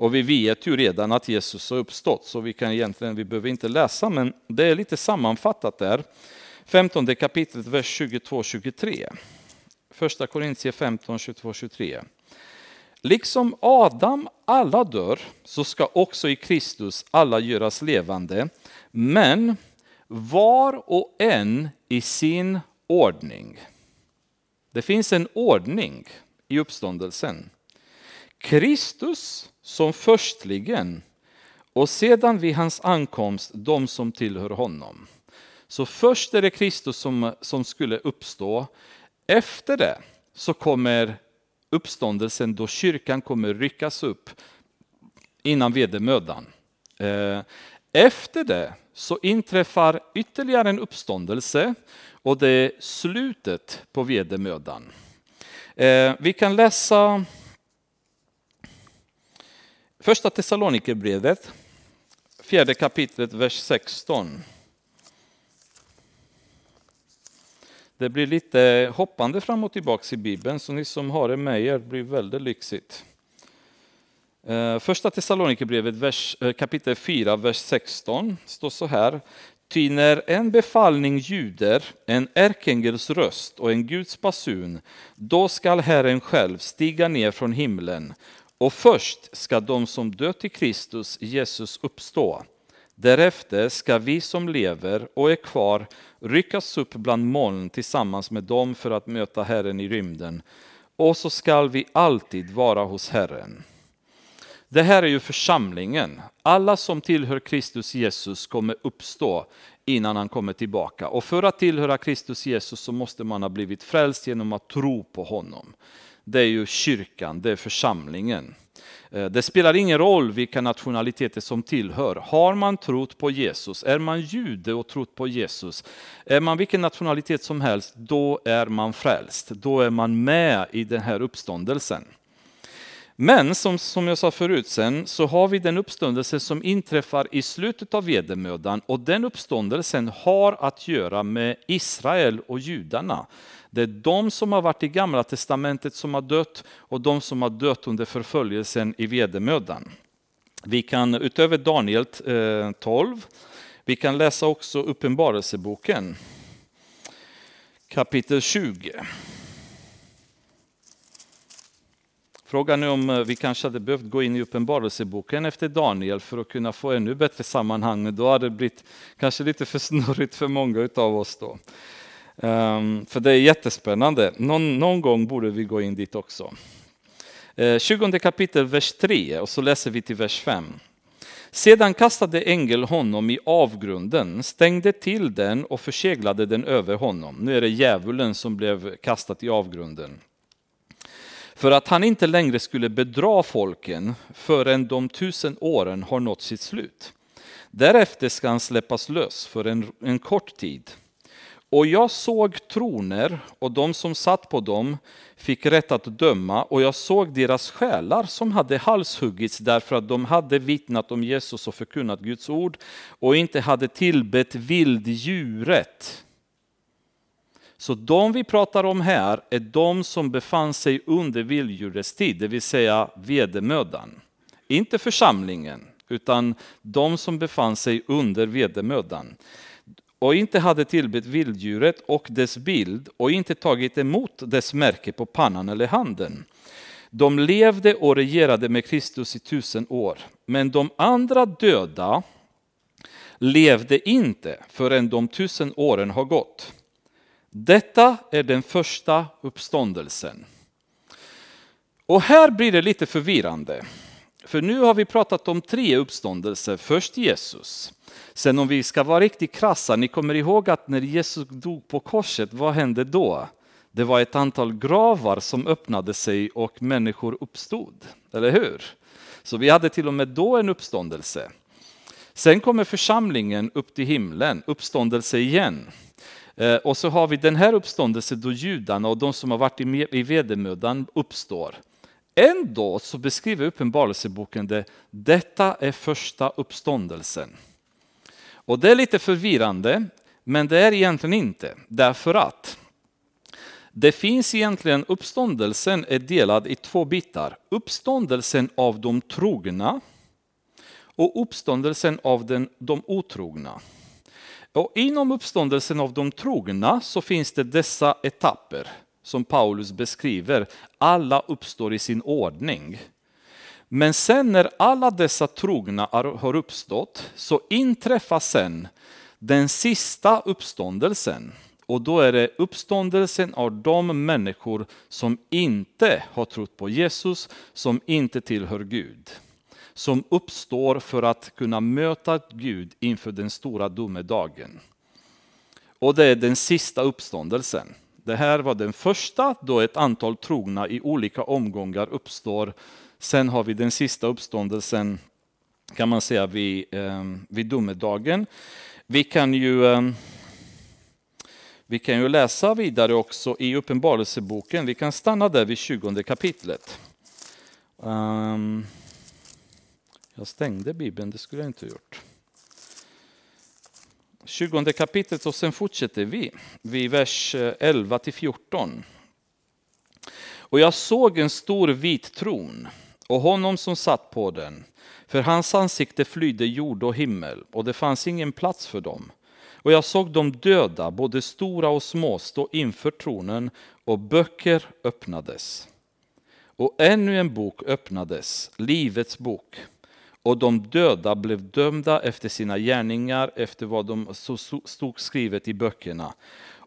Och vi vet ju redan att Jesus har uppstått, så vi kan egentligen, vi behöver inte läsa, men det är lite sammanfattat där. 15 kapitlet, vers 22-23. Första Korintier 15, 22-23. Liksom Adam alla dör, så ska också i Kristus alla göras levande, men var och en i sin ordning. Det finns en ordning i uppståndelsen. Kristus som förstligen och sedan vid hans ankomst de som tillhör honom. Så först är det Kristus som, som skulle uppstå. Efter det så kommer uppståndelsen då kyrkan kommer ryckas upp innan vedermödan. Eh, efter det så inträffar ytterligare en uppståndelse och det är slutet på vedermödan. Eh, vi kan läsa första Thessalonikerbrevet, fjärde kapitlet, vers 16. Det blir lite hoppande fram och tillbaka i Bibeln, så ni som har det med er blir väldigt lyxigt. Eh, första Thessalonikerbrevet eh, kapitel 4, vers 16 står så här. Ty när en befallning ljuder, en ärkeängels röst och en Guds basun, då skall Herren själv stiga ner från himlen och först ska de som dött i Kristus Jesus uppstå. Därefter ska vi som lever och är kvar ryckas upp bland moln tillsammans med dem för att möta Herren i rymden. Och så skall vi alltid vara hos Herren. Det här är ju församlingen. Alla som tillhör Kristus Jesus kommer uppstå innan han kommer tillbaka. Och för att tillhöra Kristus Jesus så måste man ha blivit frälst genom att tro på honom. Det är ju kyrkan, det är församlingen. Eh, det spelar ingen roll vilka nationaliteter som tillhör. Har man trott på Jesus, är man jude och trott på Jesus, är man vilken nationalitet som helst, då är man frälst. Då är man med i den här uppståndelsen. Men som, som jag sa förut sen, så har vi den uppståndelse som inträffar i slutet av vedermödan och den uppståndelsen har att göra med Israel och judarna. Det är de som har varit i gamla testamentet som har dött och de som har dött under förföljelsen i vedermödan. Vi kan utöver Daniel eh, 12, vi kan läsa också Uppenbarelseboken kapitel 20. Frågan är om eh, vi kanske hade behövt gå in i Uppenbarelseboken efter Daniel för att kunna få ännu bättre sammanhang. Då hade det blivit kanske lite för snurrigt för många av oss då. Um, för det är jättespännande. Någon, någon, gång borde vi gå in dit också. Eh, uh, 20 kapitel, vers 3 och så läser vi till vers 5. Sedan kastade ängel honom i avgrunden, stängde till den och förseglade den över honom. Nu är det djävulen som blev kastad i avgrunden för att han inte längre skulle bedra folken förrän de tusen åren har nått sitt slut. Därefter ska han släppas lös för en, en kort tid. Och jag såg troner och de som satt på dem fick rätt att döma och jag såg deras själar som hade halshuggits därför att de hade vittnat om Jesus och förkunnat Guds ord och inte hade tillbett vilddjuret så de vi pratar om här är de som befann sig under vilddjurets tid, det vill säga vedermödan. Inte församlingen, utan de som befann sig under vedermödan. Och inte hade tillbett vilddjuret och dess bild och inte tagit emot dess märke på pannan eller handen. De levde och regerade med Kristus i tusen år. Men de andra döda levde inte förrän de tusen åren har gått. Detta är den första uppståndelsen. Och här blir det lite förvirrande. För nu har vi pratat om tre uppståndelser. Först Jesus. Sen om vi ska vara riktigt krassa, ni kommer ihåg att när Jesus dog på korset, vad hände då? Det var ett antal gravar som öppnade sig och människor uppstod, eller hur? Så vi hade till och med då en uppståndelse. Sen kommer församlingen upp till himlen, uppståndelse igen. Eh, och så har vi den här uppståndelsen då judarna och de som har varit i vedermödan uppstår. Ändå så beskriver Uppenbarelseboken det, detta är första uppståndelsen. Och det är lite förvirrande, men det är egentligen inte. Därför att det finns egentligen, uppståndelsen är delad i två bitar. Uppståndelsen av de trogna och uppståndelsen av den, de otrogna. Och inom uppståndelsen av de trogna så finns det dessa etapper som Paulus beskriver. Alla uppstår i sin ordning. Men sen när alla dessa trogna har uppstått så inträffar sen den sista uppståndelsen. Och då är det uppståndelsen av de människor som inte har trott på Jesus, som inte tillhör Gud som uppstår för att kunna möta Gud inför den stora domedagen. Och det är den sista uppståndelsen. Det här var den första då ett antal trogna i olika omgångar uppstår. Sen har vi den sista uppståndelsen kan man säga vid, ehm, vid domedagen. Vi kan ju ehm, vi kan ju läsa vidare också i Uppenbarelseboken. Vi kan stanna där vid 20 kapitlet. Um, jag stängde Bibeln, det skulle jag inte ha gjort. 20 kapitlet och sen fortsätter vi vid vers eh, 11 till 14. Och jag såg en stor vit tron och honom som satt på den. För hans ansikte flydde jord och himmel och det fanns ingen plats för dem. Och jag såg de döda, både stora och små, stå inför tronen och böcker öppnades. Och ännu en bok öppnades, Livets bok. Och de döda blev dömda efter sina gärningar, efter vad de stod skrivet i böckerna.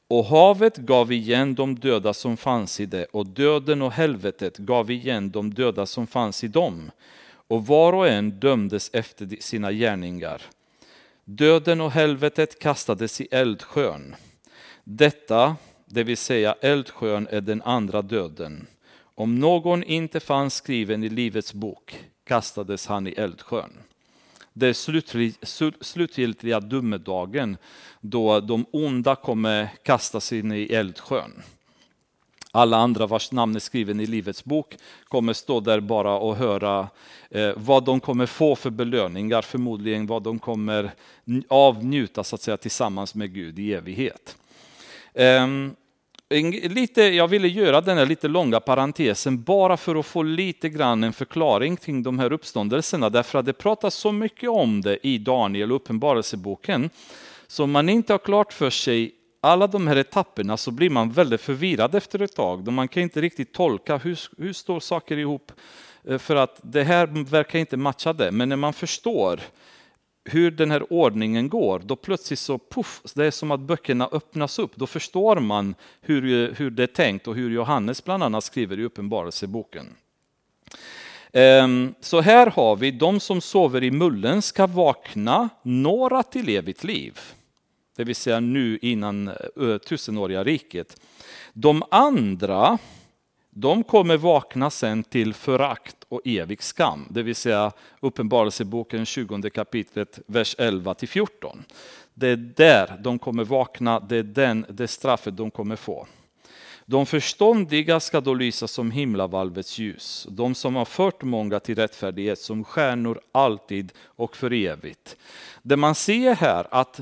Och havet gav igen de döda som fanns i det, och döden och helvetet gav igen de döda som fanns i dem. Och var och en dömdes efter sina gärningar. Döden och helvetet kastades i eldsjön. Detta, det vill säga eldsjön, är den andra döden. Om någon inte fanns skriven i Livets bok kastades han i eldsjön. Det är slutgiltiga domedagen då de onda kommer kastas in i eldsjön. Alla andra vars namn är skriven i Livets bok kommer stå där bara och höra eh, vad de kommer få för belöningar, förmodligen vad de kommer avnjuta så att säga, tillsammans med Gud i evighet. Ehm, Lite, jag ville göra den här lite långa parentesen bara för att få lite grann en förklaring kring de här uppståndelserna, därför att det pratas så mycket om det i Daniel och Uppenbarelseboken, så om man inte har klart för sig alla de här etapperna så blir man väldigt förvirrad efter ett tag. Man kan inte riktigt tolka hur, hur står saker ihop eh, för att det här verkar inte matcha det. Men när man förstår hur den här ordningen går, då plötsligt så puff, det är som att böckerna öppnas upp. Då förstår man hur, hur det är tänkt och hur Johannes bland annat skriver i Uppenbarelseboken. Ehm, så här har vi, de som sover i mullen ska vakna, några till evigt liv det vill säga nu innan tusenåriga riket. De andra, de kommer vakna sen till förakt och evig skam, det vill säga Uppenbarelseboken 20 kapitlet, vers 11 till 14. Det är där de kommer vakna, det är den, det straffet de kommer få. De förståndiga ska då lysa som himlavalvets ljus, de som har fört många till rättfärdighet som stjärnor alltid och för evigt. Det man ser här att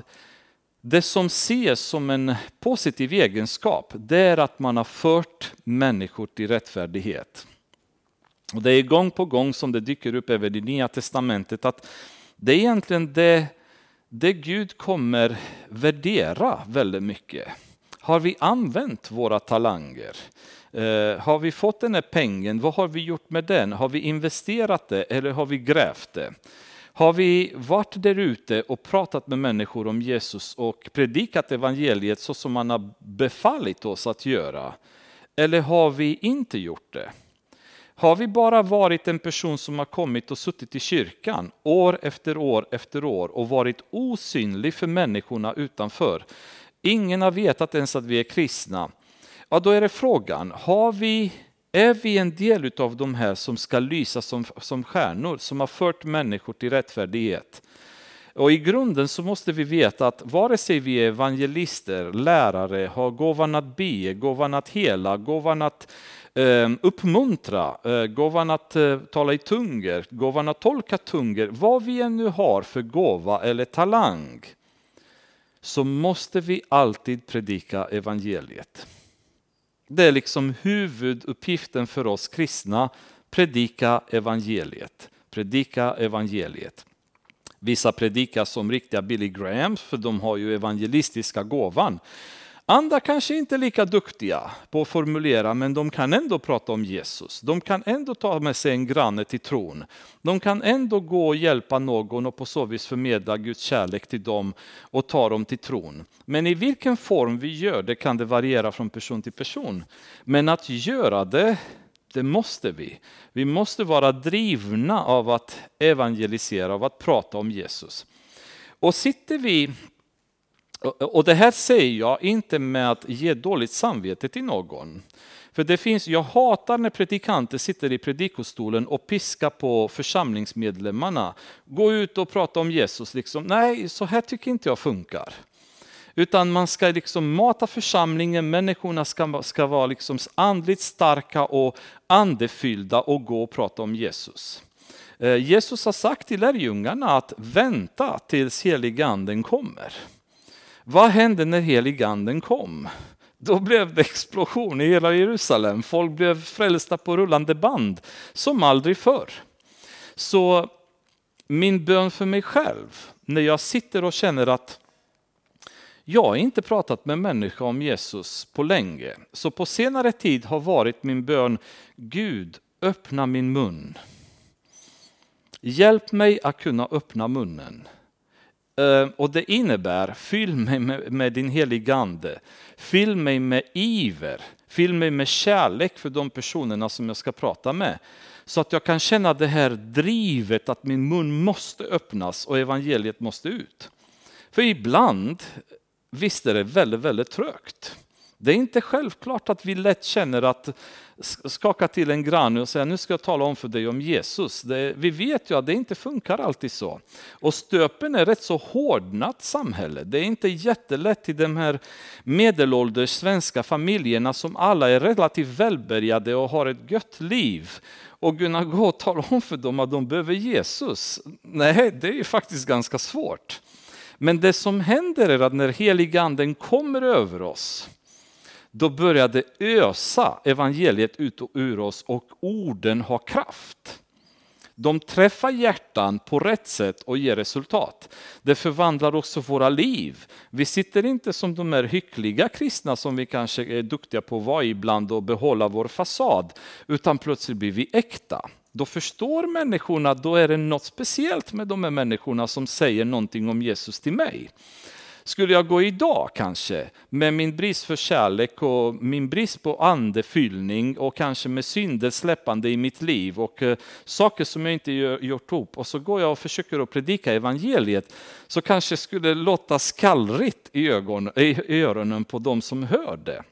det som ses som en positiv egenskap, det är att man har fört människor till rättfärdighet. Och det är gång på gång som det dyker upp även i Nya Testamentet att det är egentligen det, det Gud kommer värdera väldigt mycket. Har vi använt våra talanger? Eh, har vi fått den här pengen? Vad har vi gjort med den? Har vi investerat det eller har vi grävt det? Har vi varit där ute och pratat med människor om Jesus och predikat evangeliet så som man har befallit oss att göra? Eller har vi inte gjort det? Har vi bara varit en person som har kommit och suttit i kyrkan år efter år efter år och varit osynlig för människorna utanför? Ingen har vetat ens att vi är kristna. Ja, då är det frågan, har vi är vi en del av de här som ska lysa som, som stjärnor, som har fört människor till rättfärdighet? Och i grunden så måste vi veta att vare sig vi är evangelister, lärare, har gåvan att be, gåvan att hela, gåvan att Ehm, uppmuntra, eh, gåvan att eh, tala i tunger, gåvan att tolka tunger, vad vi än nu har för gåva eller talang, så måste vi alltid predika evangeliet. Det är liksom huvuduppgiften för oss kristna, predika evangeliet. Predika evangeliet. Vissa predikar som riktiga Billy Graham, för de har ju evangelistiska gåvan. Andra kanske inte är lika duktiga på att formulera, men de kan ändå prata om Jesus. De kan ändå ta med sig en granne till tron. De kan ändå gå och hjälpa någon och på så vis förmedla Guds kärlek till dem och ta dem till tron. Men i vilken form vi gör det kan det variera från person till person. Men att göra det, det måste vi. Vi måste vara drivna av att evangelisera, av att prata om Jesus. Och sitter vi och det här säger jag inte med att ge dåligt samvete till någon. För det finns, jag hatar när predikanter sitter i predikostolen och piskar på församlingsmedlemmarna. Gå ut och prata om Jesus. Liksom. Nej, så här tycker inte jag funkar. Utan man ska liksom mata församlingen, människorna ska, ska vara liksom andligt starka och andefyllda och gå och prata om Jesus. Eh, Jesus har sagt till lärjungarna att vänta tills heliganden kommer. Vad hände när heliganden kom? Då blev det explosion i hela Jerusalem. Folk blev frälsta på rullande band som aldrig förr. Så min bön för mig själv, när jag sitter och känner att jag har inte pratat med människa om Jesus på länge, så på senare tid har varit min bön Gud, öppna min mun. Hjälp mig att kunna öppna munnen. Ehm, och det innebär, fyll mig med, med din heliga Ande. Fyll mig med iver. Fyll mig med kärlek för de personerna som jag ska prata med. Så att jag kan känna det här drivet att min mun måste öppnas och evangeliet måste ut. För ibland, visst är det väldigt, väldigt trögt. Det är inte självklart att vi lätt känner att skaka till en granne och säga nu ska jag tala om för dig om Jesus. Det, vi vet ju att det inte funkar alltid så. Och stöpen är rätt så hårdnat samhälle. Det är inte jättelätt i de här medelålders svenska familjerna som alla är relativt välbärgade och har ett gött liv och kunna gå och tala om för dem att de behöver Jesus. Nej, det är ju faktiskt ganska svårt. Men det som händer är att när heliganden kommer över oss då börjar det ösa evangeliet ut ur oss och orden har kraft. De träffar hjärtan på rätt sätt och ger resultat. Det förvandlar också våra liv. Vi sitter inte som de här hyckliga kristna som vi kanske är duktiga på att vara ibland och behålla vår fasad, utan plötsligt blir vi äkta. Då förstår människorna, då är det något speciellt med de här människorna som säger någonting om Jesus till mig. Skulle jag gå idag kanske med min brist för kärlek och min brist på andefyllning och kanske med synder släppande i mitt liv och eh, saker som jag inte gjort upp och så går jag och försöker att predika evangeliet så kanske skulle låta skallrigt i, ögon, i öronen på de som hör det.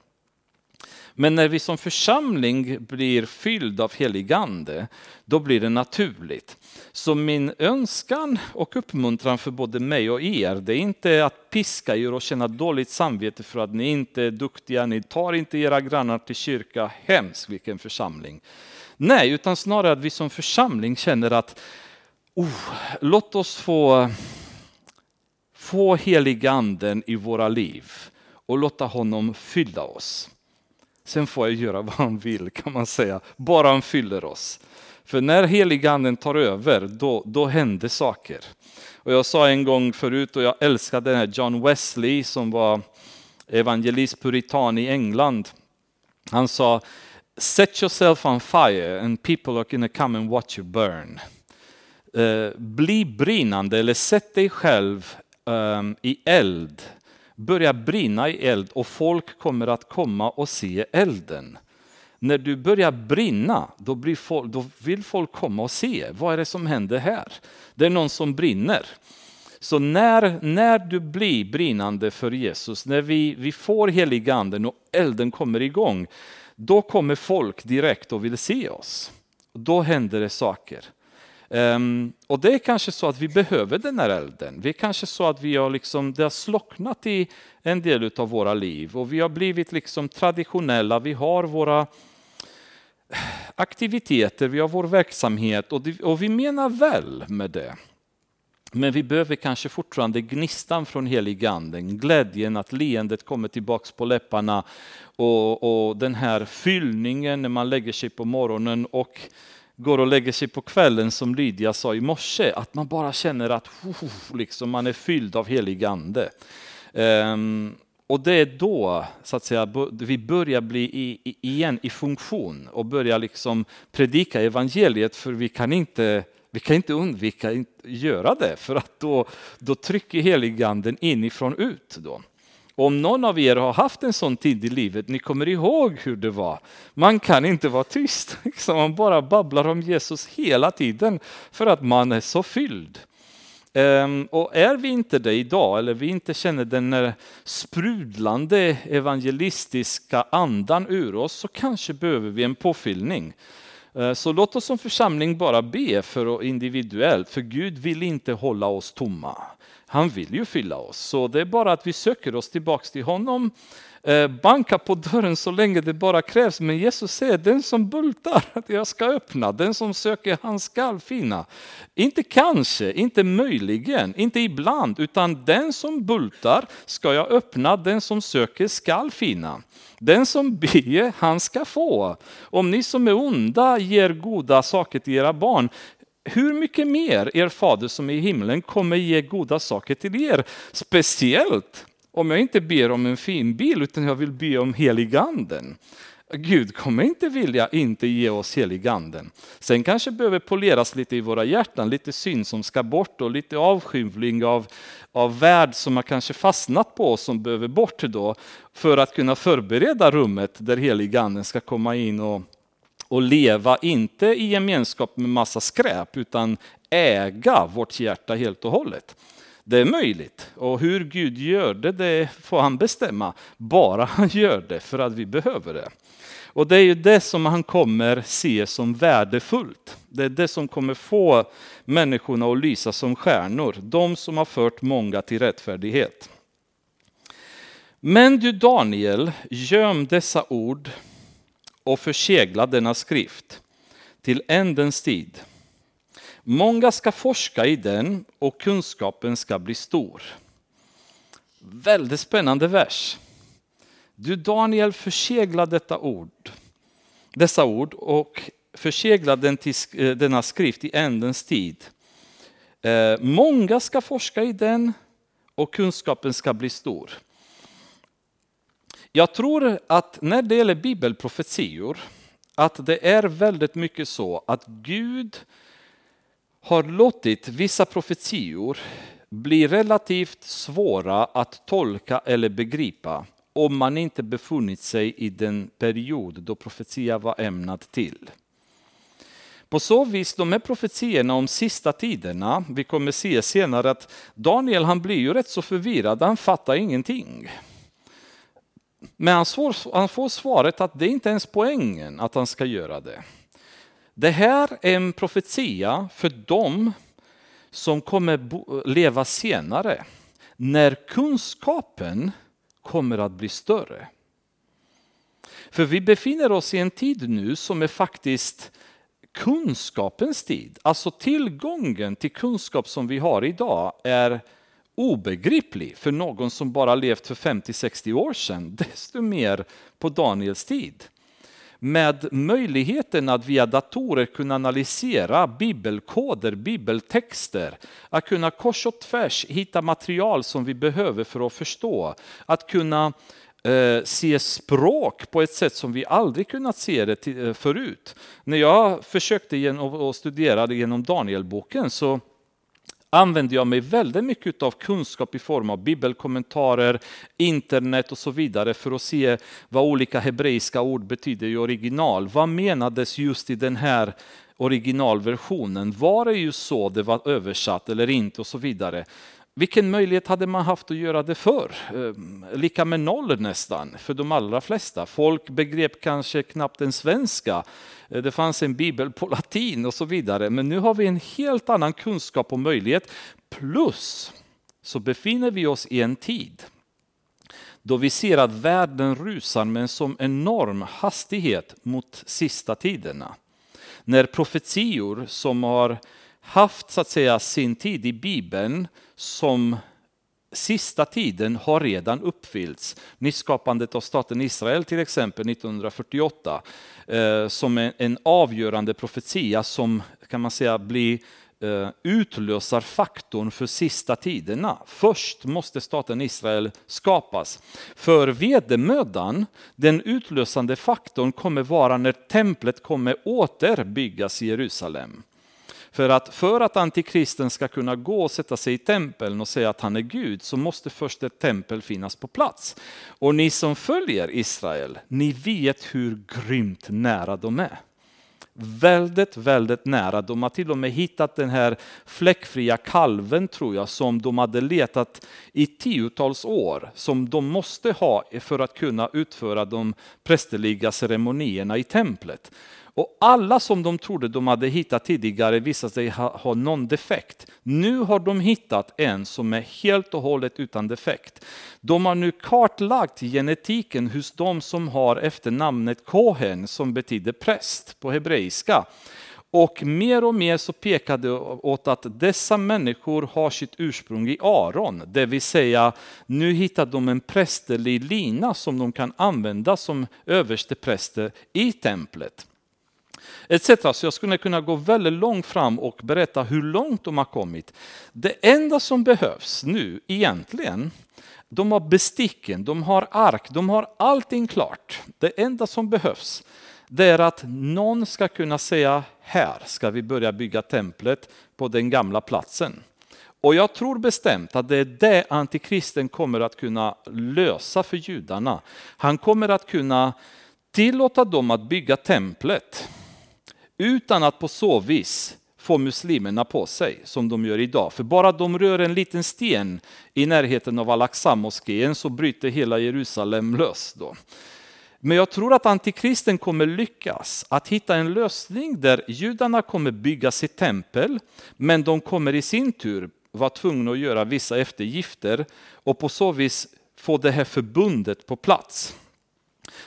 Men när vi som församling blir fylld av heligande, då blir det naturligt. Så min önskan och uppmuntran för både mig och er, det är inte att piska er och känna dåligt samvete för att ni inte är duktiga, ni tar inte era grannar till kyrka, hemskt vilken församling. Nej, utan snarare att vi som församling känner att oh, låt oss få, få heliganden i våra liv och låta honom fylla oss. Sen får jag göra vad han vill kan man säga, bara han fyller oss. För när heliganden tar över, då, då händer saker. Och jag sa en gång förut, och jag älskar den här John Wesley som var evangelist puritan i England. Han sa, set yourself on fire and people are gonna come and watch you burn. Uh, bli brinnande eller sätt dig själv um, i eld börjar brinna i eld och folk kommer att komma och se elden. När du börjar brinna, då, folk, då, vill folk komma och se. Vad är det som händer här? Det är någon som brinner. Så när, när du blir brinnande för Jesus, när vi, vi får heliganden och elden kommer igång, då kommer folk direkt och vill se oss. Då händer det saker. Um, och det är kanske så att vi behöver den här elden. Det är kanske så att vi har liksom, det har slocknat i en del av våra liv och vi har blivit liksom traditionella. Vi har våra aktiviteter, vi har vår verksamhet och, det, och vi menar väl med det. Men vi behöver kanske fortfarande gnistan från heliganden, glädjen att leendet kommer tillbaks på läpparna och, och den här fyllningen när man lägger sig på morgonen och går och lägger sig på kvällen som Lydia sa i morse, att man bara känner att oh, liksom man är fylld av helig ande. Um, och det är då så att säga, vi börjar bli i, i, igen i funktion och börjar liksom predika evangeliet, för vi kan inte, vi kan inte undvika att göra det, för att då, då trycker heliganden inifrån ut. Då. Om någon av er har haft en sån tid i livet, ni kommer ihåg hur det var. Man kan inte vara tyst, liksom. man bara babblar om Jesus hela tiden för att man är så fylld. Ehm, och är vi inte det idag, eller vi inte känner den sprudlande evangelistiska andan ur oss, så kanske behöver vi en påfyllning. Ehm, så låt oss som församling bara be för individuellt, för Gud vill inte hålla oss tomma. Han vill ju fylla oss, så det är bara att vi söker oss tillbaks till honom eh, banka på dörren så länge det bara krävs. Men Jesus säger, den som bultar, att jag ska öppna. Den som söker, han skall finna. Inte kanske, inte möjligen, inte ibland, utan den som bultar ska jag öppna, den som söker skall finna. Den som ber, han ska få. Om ni som är onda ger goda saker till era barn, hur mycket mer er fader som är i himlen kommer ge goda saker till er? Speciellt om jag inte ber om en fin bil utan jag vill be om heliganden. Gud kommer inte vilja inte ge oss heliganden. Sen kanske behöver poleras lite i våra hjärtan, lite synd som ska bort och lite avskymling av, av värld som har kanske fastnat på oss som behöver bort då för att kunna förbereda rummet där heliganden ska komma in och, och leva, inte i gemenskap med massa skräp utan äga vårt hjärta helt och hållet. Det är möjligt. Och hur Gud gör det, det får han bestämma. Bara han gör det för att vi behöver det. Och det är ju det som han kommer se som värdefullt. Det är det som kommer få människorna att lysa som stjärnor. De som har fört många till rättfärdighet. Men du Daniel, göm dessa ord och försegla denna skrift till ändens tid. Många ska forska i den och kunskapen ska bli stor. Väldigt spännande vers. Du Daniel försegla detta ord, dessa ord och försegla den till, eh, denna skrift i ändens tid. Eh, många ska forska i den och kunskapen ska bli stor. Jag tror att när det gäller bibelprofetior, att det är väldigt mycket så att Gud har låtit vissa profetior bli relativt svåra att tolka eller begripa om man inte befunnit sig i den period då profetia var ämnad till. På så vis, de här profetierna om sista tiderna, vi kommer se senare att Daniel han blir ju rätt så förvirrad, han fattar ingenting. Men han får, han får svaret att det inte ens poängen att han ska göra det. Det här är en profetia för dem som kommer leva senare, när kunskapen kommer att bli större. För vi befinner oss i en tid nu som är faktiskt kunskapens tid. Alltså tillgången till kunskap som vi har idag är obegriplig för någon som bara levt för 50-60 år sedan, desto mer på Daniels tid med möjligheten att via datorer kunna analysera bibelkoder, bibeltexter, att kunna kors och tvärs hitta material som vi behöver för att förstå, att kunna eh, se språk på ett sätt som vi aldrig kunnat se det eh, förut. När jag försökte genom, studera genom Danielboken så använder jag mig väldigt mycket av kunskap i form av bibelkommentarer, internet och så vidare för att se vad olika hebreiska ord betyder i original. Vad menades just i den här originalversionen? Var det ju så det var översatt eller inte och så vidare. Vilken möjlighet hade man haft att göra det för? Eh, lika med noll nästan, för de allra flesta. Folk begrep kanske knappt en svenska. Eh, det fanns en bibel på latin och så vidare. Men nu har vi en helt annan kunskap och möjlighet. Plus så befinner vi oss i en tid då vi ser att världen rusar med en sån enorm hastighet mot sista tiderna. När profetior som har haft så att säga sin tid i Bibeln som sista tiden har redan uppfyllts. Nyskapandet av staten Israel till exempel 1948 eh, som en, en avgörande profetia som kan man säga blir eh, utlösar faktorn för sista tiderna. Först måste staten Israel skapas. För vedermödan, den utlösande faktorn kommer vara när templet kommer återbyggas i Jerusalem. För att, för att antikristen ska kunna gå och sätta sig i tempeln och säga att han är Gud så måste först ett tempel finnas på plats. Och ni som följer Israel, ni vet hur grymt nära de är. väldigt, väldigt nära. De har till och med hittat den här fläckfria kalven tror jag som de hade letat i tiotals år som de måste ha för att kunna utföra de prästerliga ceremonierna i templet. Och alla som de trodde de hade hittat tidigare visade sig ha, ha någon defekt. Nu har de hittat en som är helt och hållet utan defekt. De har nu kartlagt genetiken hos de som har efternamnet Kohen som betyder präst på hebreiska. Och mer och mer så pekar det åt att dessa människor har sitt ursprung i Aron, det vill säga nu hittar de en prästerlig lina som de kan använda som överstepräster i templet etc. Så jag skulle kunna gå väldigt långt fram och berätta hur långt de har kommit. Det enda som behövs nu egentligen, de har besticken, de har ark, de har allting klart. Det enda som behövs det är att någon ska kunna säga här ska vi börja bygga templet på den gamla platsen. Och jag tror bestämt att det är det antikristen kommer att kunna lösa för judarna. Han kommer att kunna tillåta dem att bygga templet utan att på så vis få muslimerna på sig som de gör idag. För bara de rör en liten sten i närheten av Al-Aqsa-moskén så bryter hela Jerusalem lös. Då. Men jag tror att antikristen kommer lyckas att hitta en lösning där judarna kommer bygga sitt tempel, men de kommer i sin tur vara tvungna att göra vissa eftergifter och på så vis få det här förbundet på plats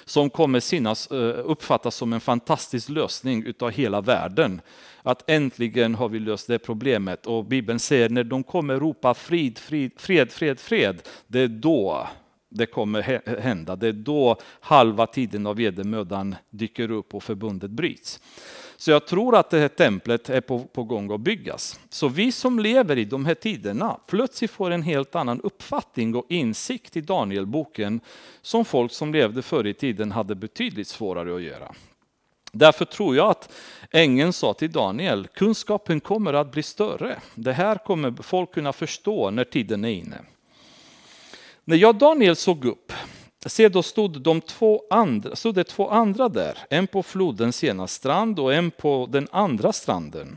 som kommer synas, eh, uppfattas som en fantastisk lösning utav hela världen. Att äntligen har vi löst det problemet och Bibeln säger när de kommer ropa frid, frid, fred, fred, fred, det är då det kommer hända. Det är då halva tiden av vedermödan dyker upp och förbundet bryts. Så jag tror att det här templet är på, på gång att byggas. Så vi som lever i de här tiderna plötsligt får en helt annan uppfattning och insikt i Danielboken som folk som levde förr i tiden hade betydligt svårare att göra. Därför tror jag att ängeln sa till Daniel, kunskapen kommer att bli större. Det här kommer folk kunna förstå när tiden är inne. När jag Daniel såg upp Se, då stod, de två andra, stod det två andra där, en på flodens ena strand och en på den andra stranden.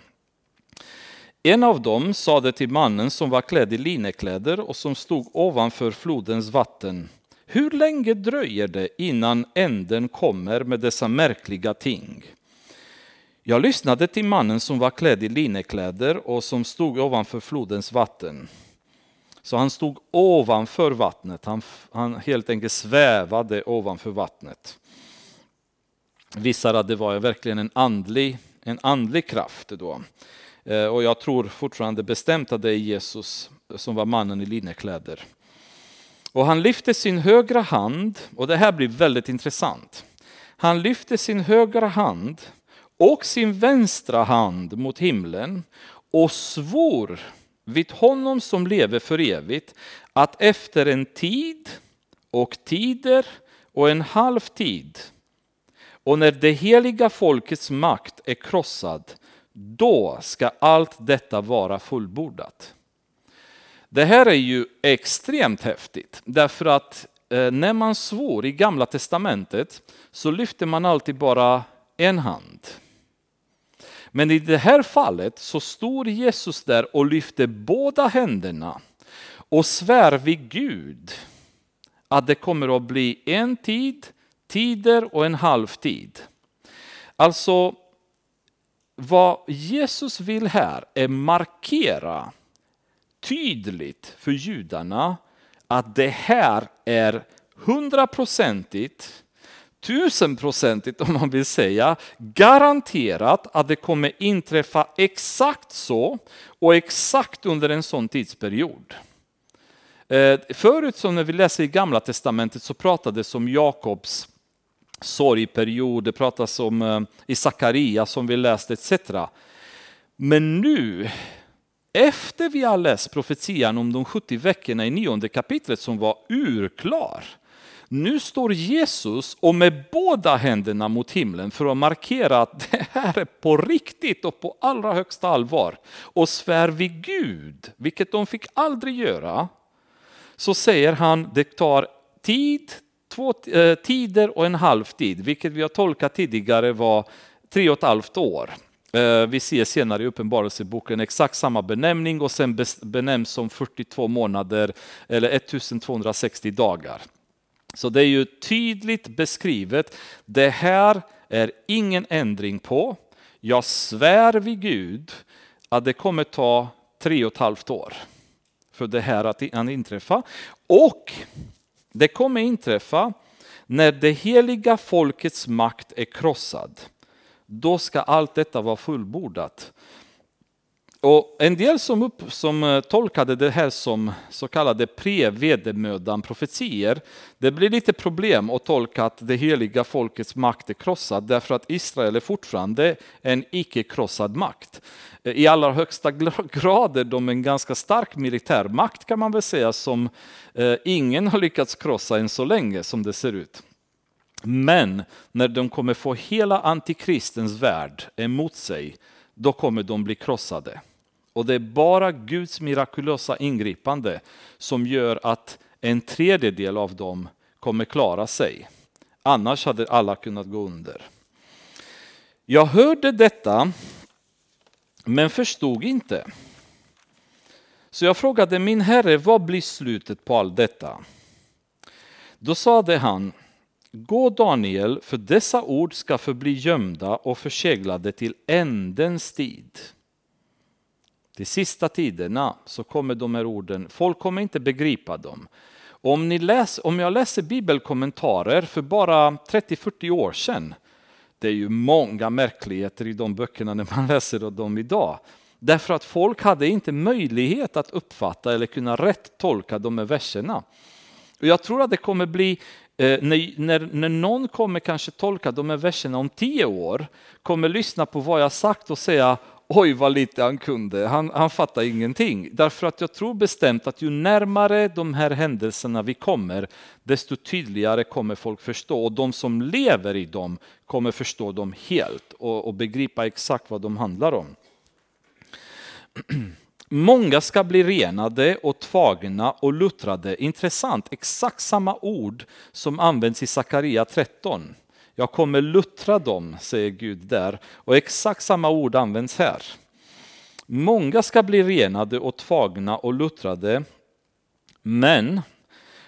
En av dem sade till mannen som var klädd i linnekläder och som stod ovanför flodens vatten. Hur länge dröjer det innan änden kommer med dessa märkliga ting? Jag lyssnade till mannen som var klädd i linnekläder och som stod ovanför flodens vatten. Så han stod ovanför vattnet, han, han helt enkelt svävade ovanför vattnet. Vissa att det var verkligen en andlig, en andlig kraft då. Eh, och jag tror fortfarande bestämt att det är Jesus som var mannen i linnekläder. Och han lyfte sin högra hand, och det här blir väldigt intressant. Han lyfte sin högra hand och sin vänstra hand mot himlen och svor vid honom som lever för evigt, att efter en tid och tider och en halv tid och när det heliga folkets makt är krossad, då ska allt detta vara fullbordat. Det här är ju extremt häftigt, därför att eh, när man svor i Gamla Testamentet så lyfter man alltid bara en hand. Men i det här fallet så står Jesus där och lyfter båda händerna och svär vid Gud att det kommer att bli en tid, tider och en halvtid. Alltså, vad Jesus vill här är markera tydligt för judarna att det här är hundraprocentigt tusenprocentigt om man vill säga, garanterat att det kommer inträffa exakt så och exakt under en sån tidsperiod. Eh, förut som när vi läser i Gamla Testamentet så pratades om Jakobs sorgperiod, det pratas om eh, i Sakaria som vi läste etc. Men nu, efter vi har läst profetian om de 70 veckorna i nionde kapitlet som var urklar, nu står Jesus och med båda händerna mot himlen för att markera att det här är på riktigt och på allra högsta allvar och svär vid Gud, vilket de fick aldrig göra. Så säger han det tar tid, två eh, tider och en halv tid, vilket vi har tolkat tidigare var tre och ett halvt år. Eh, vi ser senare i Uppenbarelseboken exakt samma benämning och sen benämns som 42 månader eller 1260 dagar. Så det är ju tydligt beskrivet. Det här är ingen ändring på. Jag svär vid Gud att det kommer ta tre och ett halvt år för det här att inträffa. Och det kommer inträffa när det heliga folkets makt är krossad. Då ska allt detta vara fullbordat. Och en del som, upp, som eh, tolkade det här som så kallade pre-vedermödan profetier, det blir lite problem att tolka att det heliga folkets makt är krossad, därför att Israel är fortfarande en icke-krossad makt. Eh, I allra högsta grad är de en ganska stark militärmakt kan man väl säga, som eh, ingen har lyckats krossa än så länge som det ser ut. Men när de kommer få hela antikristens värld emot sig, då kommer de bli krossade. Och det är bara Guds mirakulösa ingripande som gör att en tredjedel av dem kommer klara sig. Annars hade alla kunnat gå under. Jag hörde detta, men förstod inte. Så jag frågade min herre, vad blir slutet på allt detta? Då sade han, Gå Daniel, för dessa ord ska förbli gömda och förseglade till ändens tid. De sista tiderna så kommer de här orden, folk kommer inte begripa dem. Om, ni läs, om jag läser bibelkommentarer för bara 30-40 år sedan, det är ju många märkligheter i de böckerna när man läser dem idag. Därför att folk hade inte möjlighet att uppfatta eller kunna rätt tolka de här verserna. Och jag tror att det kommer bli eh, när, när, när någon kommer kanske tolka de här verserna om tio år, kommer lyssna på vad jag sagt och säga oj vad lite han kunde, han, han fattar ingenting. Därför att jag tror bestämt att ju närmare de här händelserna vi kommer, desto tydligare kommer folk förstå. Och de som lever i dem kommer förstå dem helt och, och begripa exakt vad de handlar om. Många ska bli renade och tvagna och luttrade. Intressant, exakt samma ord som används i Sakaria 13. Jag kommer luttra dem, säger Gud där. Och exakt samma ord används här. Många ska bli renade och tvagna och luttrade. Men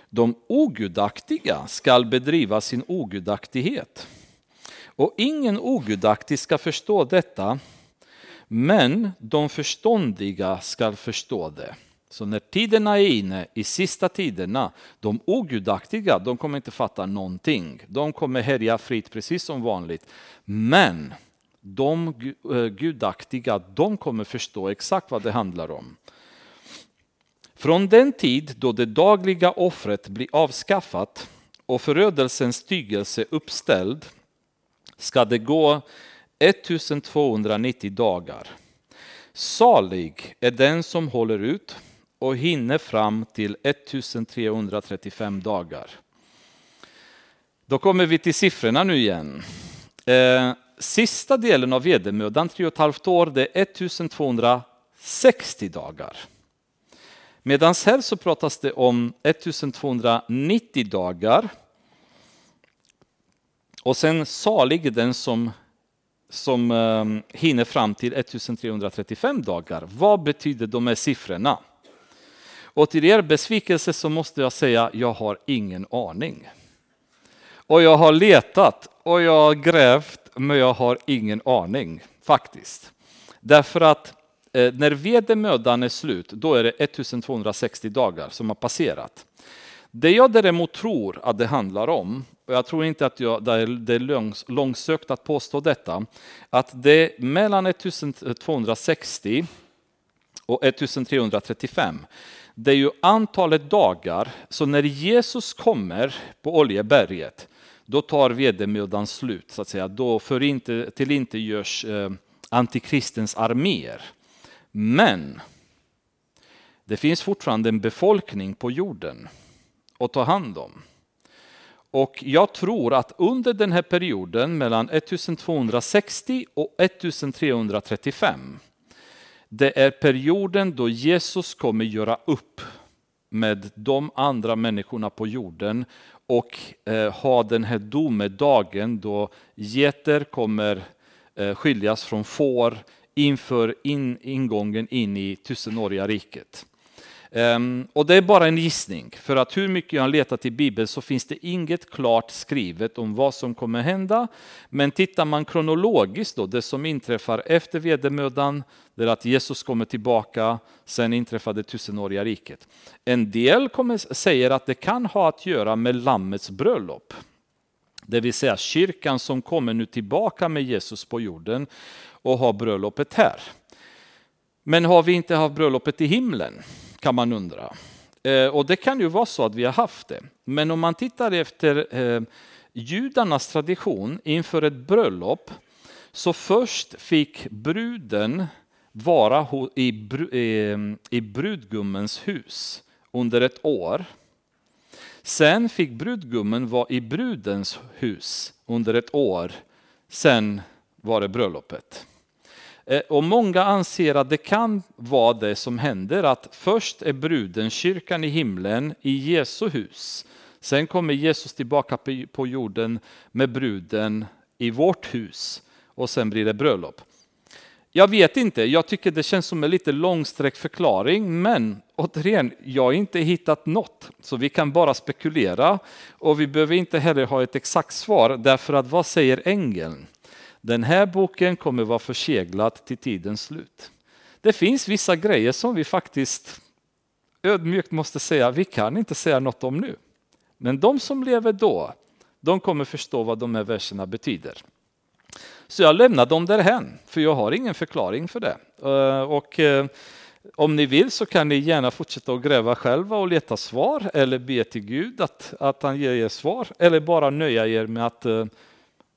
de ogudaktiga skall bedriva sin ogudaktighet. Och ingen ogudaktig ska förstå detta men de förståndiga skall förstå det. Så när tiderna är inne, i sista tiderna, de ogudaktiga, de kommer inte fatta någonting. De kommer härja fritt precis som vanligt. Men de eh, gudaktiga, de kommer förstå exakt vad det handlar om. Från den tid då det dagliga offret blir avskaffat och förödelsens tygelse uppställd ska det gå 1290 dagar. Salig är den som håller ut och hinner fram till 1335 dagar. Då kommer vi till siffrorna nu igen. Eh, sista delen av vedermödan, tre och ett halvt år, det är 1260 dagar. Medan här så pratas det om 1290 dagar. Och sen salig är den som som eh, hinner fram till 1335 dagar. Vad betyder de här siffrorna? Och till er besvikelse så måste jag säga, jag har ingen aning. Och jag har letat och jag har grävt, men jag har ingen aning faktiskt. Därför att eh, när vedermödan är slut, då är det 1260 dagar som har passerat. Det jag däremot tror att det handlar om, och jag tror inte att jag, det är långsökt att påstå detta, att det mellan 1260 och 1335, det är ju antalet dagar, så när Jesus kommer på Oljeberget, då tar vedermödan slut, så att säga. Då för inte, till inte görs eh, antikristens arméer. Men det finns fortfarande en befolkning på jorden att ta hand om. Och jag tror att under den här perioden mellan 1260 och 1335, det är perioden då Jesus kommer göra upp med de andra människorna på jorden och eh, ha den här domedagen då geter kommer eh, skiljas från får inför in, ingången in i tusenåriga riket. Ehm, och det är bara en gissning, för att hur mycket jag har letat i Bibeln så finns det inget klart skrivet om vad som kommer hända. Men tittar man kronologiskt då, det som inträffar efter vedermödan, det är att Jesus kommer tillbaka, sen inträffar det tusenåriga riket. En del kommer, säger att det kan ha att göra med Lammets bröllop. Det vill säga kyrkan som kommer nu tillbaka med Jesus på jorden och har bröllopet här. Men har vi inte haft bröllopet i himlen? Kan man undra. Eh, och det kan ju vara så att vi har haft det. Men om man tittar efter eh, judarnas tradition inför ett bröllop så först fick bruden vara i brudgummens hus under ett år. Sen fick brudgummen vara i brudens hus under ett år. Sen var det bröllopet. Eh, och många anser att det kan vara det som händer, att först är bruden kyrkan i himlen i Jesu hus. Sen kommer Jesus tillbaka på jorden med bruden i vårt hus och sen blir det bröllop. Jag vet inte, jag tycker det känns som en lite långsträckt förklaring, men återigen, jag har inte hittat något, så vi kan bara spekulera och vi behöver inte heller ha ett exakt svar, därför att vad säger ängeln? Den här boken kommer vara förseglad till tidens slut. Det finns vissa grejer som vi faktiskt ödmjukt måste säga, vi kan inte säga något om nu. Men de som lever då, de kommer förstå vad de här verserna betyder. Så jag lämnar dem därhen, för jag har ingen förklaring för det. Eh, och eh, om ni vill så kan ni gärna fortsätta att gräva själva och leta svar eller be till Gud att, att han ger er svar eller bara nöja er med att eh,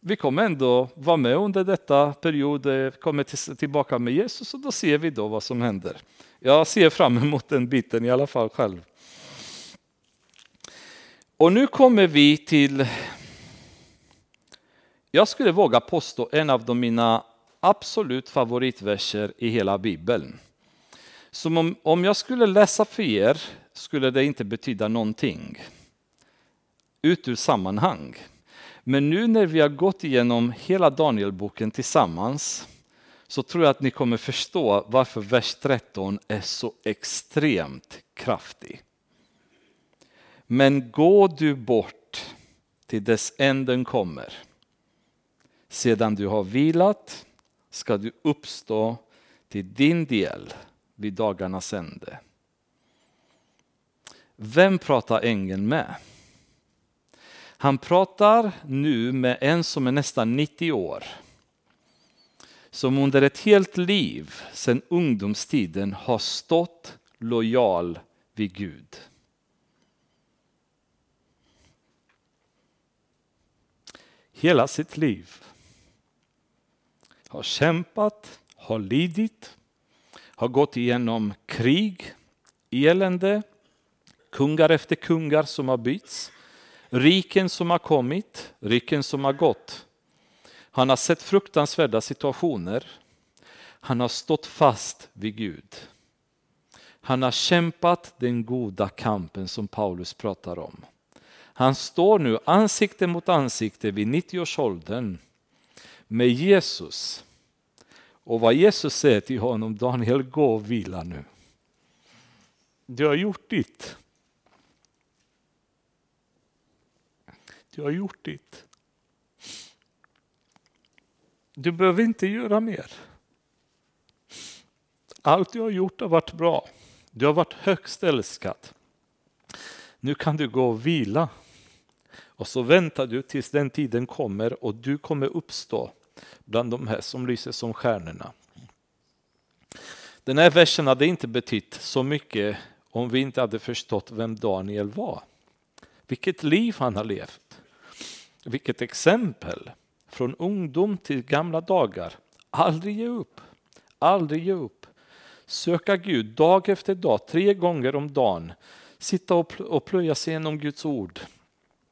vi kommer ändå vara med under detta period, eh, kommer tillbaka med Jesus och då ser vi då vad som händer. Jag ser fram emot den biten i alla fall själv. Och nu kommer vi till, jag skulle våga påstå en av de mina absolut favoritverser i hela Bibeln. Som om, om jag skulle läsa för er skulle det inte betyda någonting. Ut ur sammanhang. Men nu när vi har gått igenom hela Danielboken tillsammans så tror jag att ni kommer förstå varför vers 13 är så extremt kraftig. Men gå du bort till dess änden kommer. Sedan du har vilat ska du uppstå till din del vid dagarnas ände. Vem pratar ängeln med? Han pratar nu med en som är nästan 90 år. Som under ett helt liv sedan ungdomstiden har stått lojal vid Gud. Hela sitt liv. Har kämpat, har lidit, har gått igenom krig, elände, kungar efter kungar som har bytts Riken som har kommit, riken som har gått. Han har sett fruktansvärda situationer. Han har stått fast vid Gud. Han har kämpat den goda kampen som Paulus pratar om. Han står nu ansikte mot ansikte vid 90-årsåldern med Jesus. Och vad Jesus säger till honom, Daniel gå och vila nu. Du har gjort ditt. Du har gjort ditt. Du behöver inte göra mer. Allt du har gjort har varit bra. Du har varit högst älskad. Nu kan du gå och vila. Och så väntar du tills den tiden kommer och du kommer uppstå bland de här som lyser som stjärnorna. Den här versen hade inte betytt så mycket om vi inte hade förstått vem Daniel var. Vilket liv han har levt. Vilket exempel! Från ungdom till gamla dagar. Aldrig ge upp. Aldrig ge upp. Söka Gud dag efter dag, tre gånger om dagen. Sitta och plöja sig igenom Guds ord.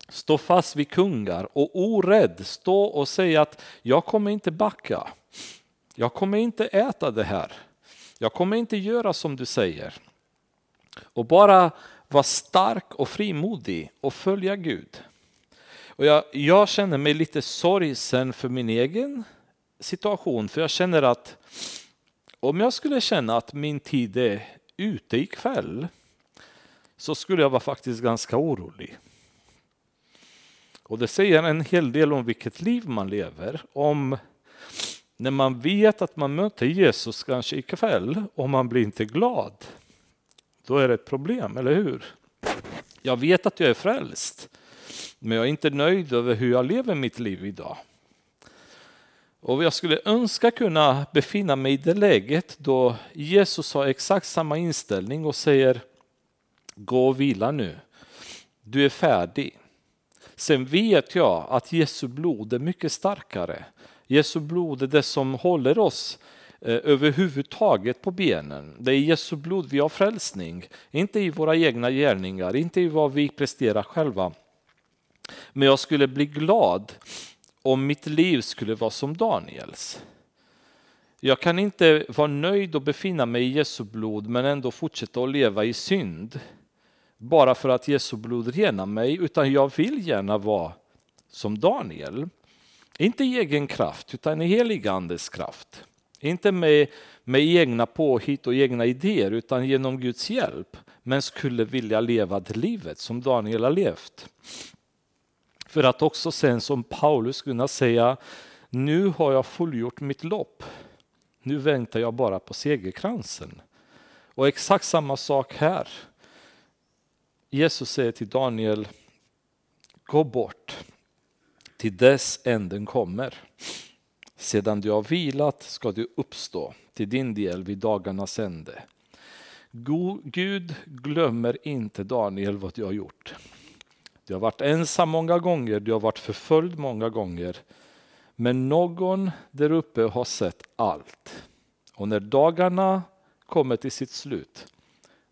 Stå fast vid kungar och orädd stå och säga att jag kommer inte backa. Jag kommer inte äta det här. Jag kommer inte göra som du säger. Och bara vara stark och frimodig och följa Gud. Och jag, jag känner mig lite sorgsen för min egen situation för jag känner att om jag skulle känna att min tid är ute ikväll så skulle jag vara faktiskt ganska orolig. Och det säger en hel del om vilket liv man lever. Om när man vet att man möter Jesus kanske ikväll och man blir inte glad. Då är det ett problem, eller hur? Jag vet att jag är frälst. Men jag är inte nöjd över hur jag lever mitt liv idag. Och jag skulle önska kunna befinna mig i det läget då Jesus har exakt samma inställning och säger Gå och vila nu. Du är färdig. Sen vet jag att Jesu blod är mycket starkare. Jesu blod är det som håller oss eh, överhuvudtaget på benen. Det är i Jesu blod vi har frälsning, inte i våra egna gärningar, inte i vad vi presterar själva. Men jag skulle bli glad om mitt liv skulle vara som Daniels. Jag kan inte vara nöjd och befinna mig i Jesu blod men ändå fortsätta att leva i synd bara för att Jesu blod renar mig, utan jag vill gärna vara som Daniel. Inte i egen kraft, utan i helig andes kraft. Inte med, med egna påhitt och egna idéer, utan genom Guds hjälp. Men skulle vilja leva det livet som Daniel har levt. För att också sen som Paulus kunna säga, nu har jag fullgjort mitt lopp. Nu väntar jag bara på segerkransen. Och exakt samma sak här. Jesus säger till Daniel, gå bort till dess änden kommer. Sedan du har vilat ska du uppstå till din del vid dagarnas ände. Gud glömmer inte Daniel vad du har gjort. Du har varit ensam många gånger, du har varit förföljd många gånger. Men någon där uppe har sett allt. Och när dagarna kommer till sitt slut,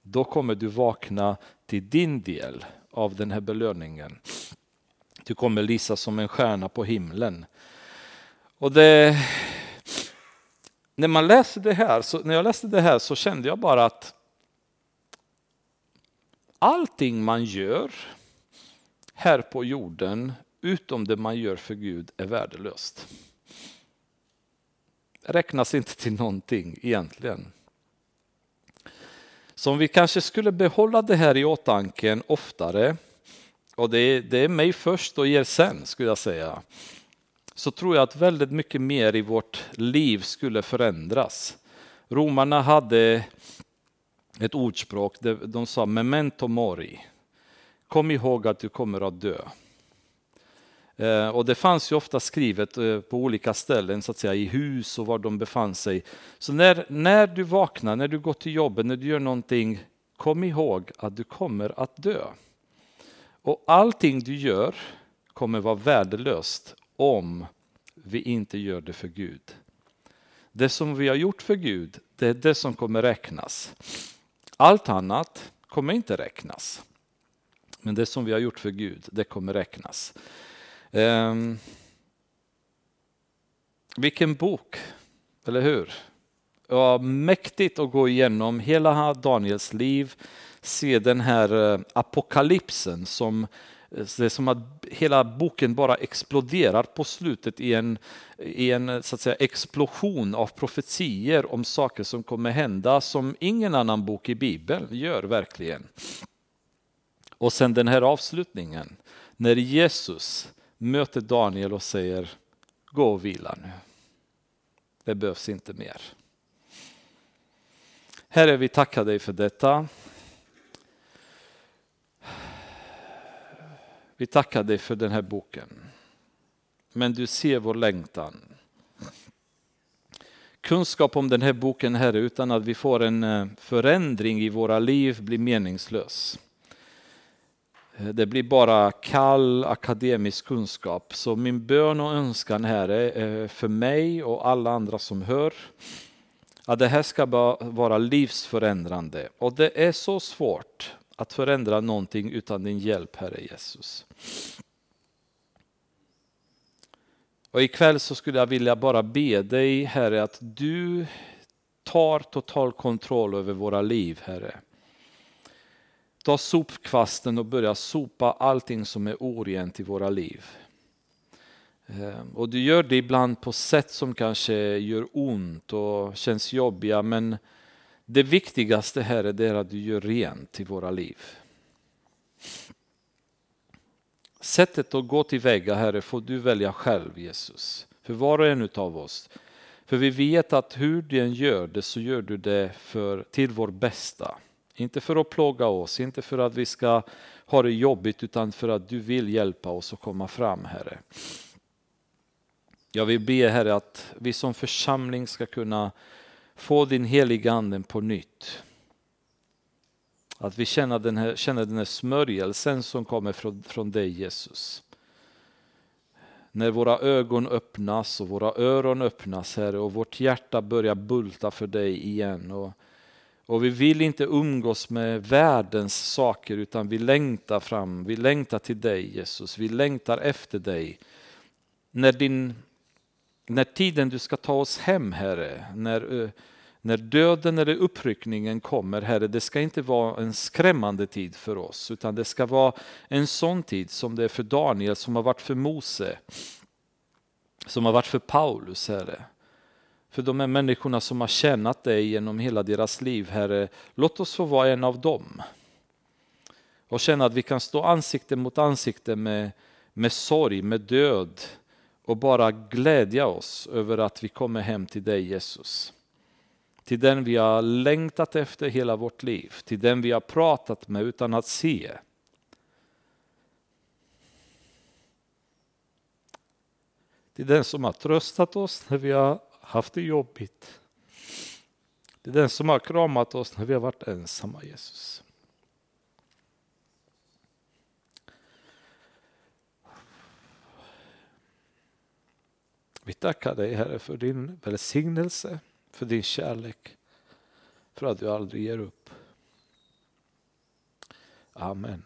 då kommer du vakna till din del av den här belöningen. Du kommer lysa som en stjärna på himlen. Och det, när man läser det här, så, när jag läste det här så kände jag bara att allting man gör här på jorden, utom det man gör för Gud, är värdelöst. Räknas inte till någonting egentligen. Så om vi kanske skulle behålla det här i åtanke oftare, och det är, det är mig först och er sen skulle jag säga, så tror jag att väldigt mycket mer i vårt liv skulle förändras. Romarna hade ett ordspråk, de sa memento mori. Kom ihåg att du kommer att dö. Eh, och det fanns ju ofta skrivet eh, på olika ställen, så att säga, i hus och var de befann sig. Så när, när du vaknar, när du går till jobbet, när du gör någonting, kom ihåg att du kommer att dö. Och allting du gör kommer vara värdelöst om vi inte gör det för Gud. Det som vi har gjort för Gud, det är det som kommer räknas. Allt annat kommer inte räknas. Men det som vi har gjort för Gud, det kommer räknas. Um, vilken bok, eller hur? Ja, mäktigt att gå igenom hela Daniels liv, se den här eh, apokalypsen som eh, det är som att hela boken bara exploderar på slutet i en, i en eh, så att säga, explosion av profetier om saker som kommer hända som ingen annan bok i Bibeln gör verkligen. Och sen den här avslutningen, när Jesus möter Daniel och säger gå och vila nu. Det behövs inte mer. Herre, vi tackar dig för detta. Vi tackar dig för den här boken. Men du ser vår längtan. Kunskap om den här boken, Herre, utan att vi får en eh, förändring i våra liv blir meningslös. Eh, det blir bara kall akademisk kunskap. Så min bön och önskan här är eh, för mig och alla andra som hör att det här ska vara livsförändrande. Och det är så svårt att förändra någonting utan din hjälp, Herre Jesus. Och ikväll så skulle jag vilja bara be dig, Herre, att du tar total kontroll över våra liv, Herre. Ta sopkvasten och börja sopa allting som är orent i våra liv. Ehm, och du gör det ibland på sätt som kanske gör ont och känns jobbiga, men det viktigaste här är att du gör rent i våra liv. Sättet att gå tillväga, Herre, får du välja själv, Jesus. För var och en av oss. För vi vet att hur du än gör det så gör du det för, till vår bästa. Inte för att plåga oss, inte för att vi ska ha det jobbigt, utan för att du vill hjälpa oss att komma fram, Herre. Jag vill be, Herre, att vi som församling ska kunna få din heliga anden på nytt. Att vi känner den här, känner den här smörjelsen som kommer från, från dig Jesus. När våra ögon öppnas och våra öron öppnas Herre och vårt hjärta börjar bulta för dig igen. Och, och vi vill inte umgås med världens saker utan vi längtar fram, vi längtar till dig Jesus, vi längtar efter dig. När, din, när tiden du ska ta oss hem Herre, när när döden eller uppryckningen kommer, Herre, det ska inte vara en skrämmande tid för oss, utan det ska vara en sån tid som det är för Daniel, som har varit för Mose, som har varit för Paulus, Herre. För de här människorna som har tjänat dig genom hela deras liv, Herre, låt oss få vara en av dem. Och känna att vi kan stå ansikte mot ansikte med, med sorg, med död och bara glädja oss över att vi kommer hem till dig Jesus till den vi har längtat efter hela vårt liv, till den vi har pratat med utan att se. Till den som har tröstat oss när vi har haft det jobbigt. Det är den som har kramat oss när vi har varit ensamma, Jesus. Vi tackar dig Herre för din välsignelse för din kärlek, för att du aldrig ger upp. Amen.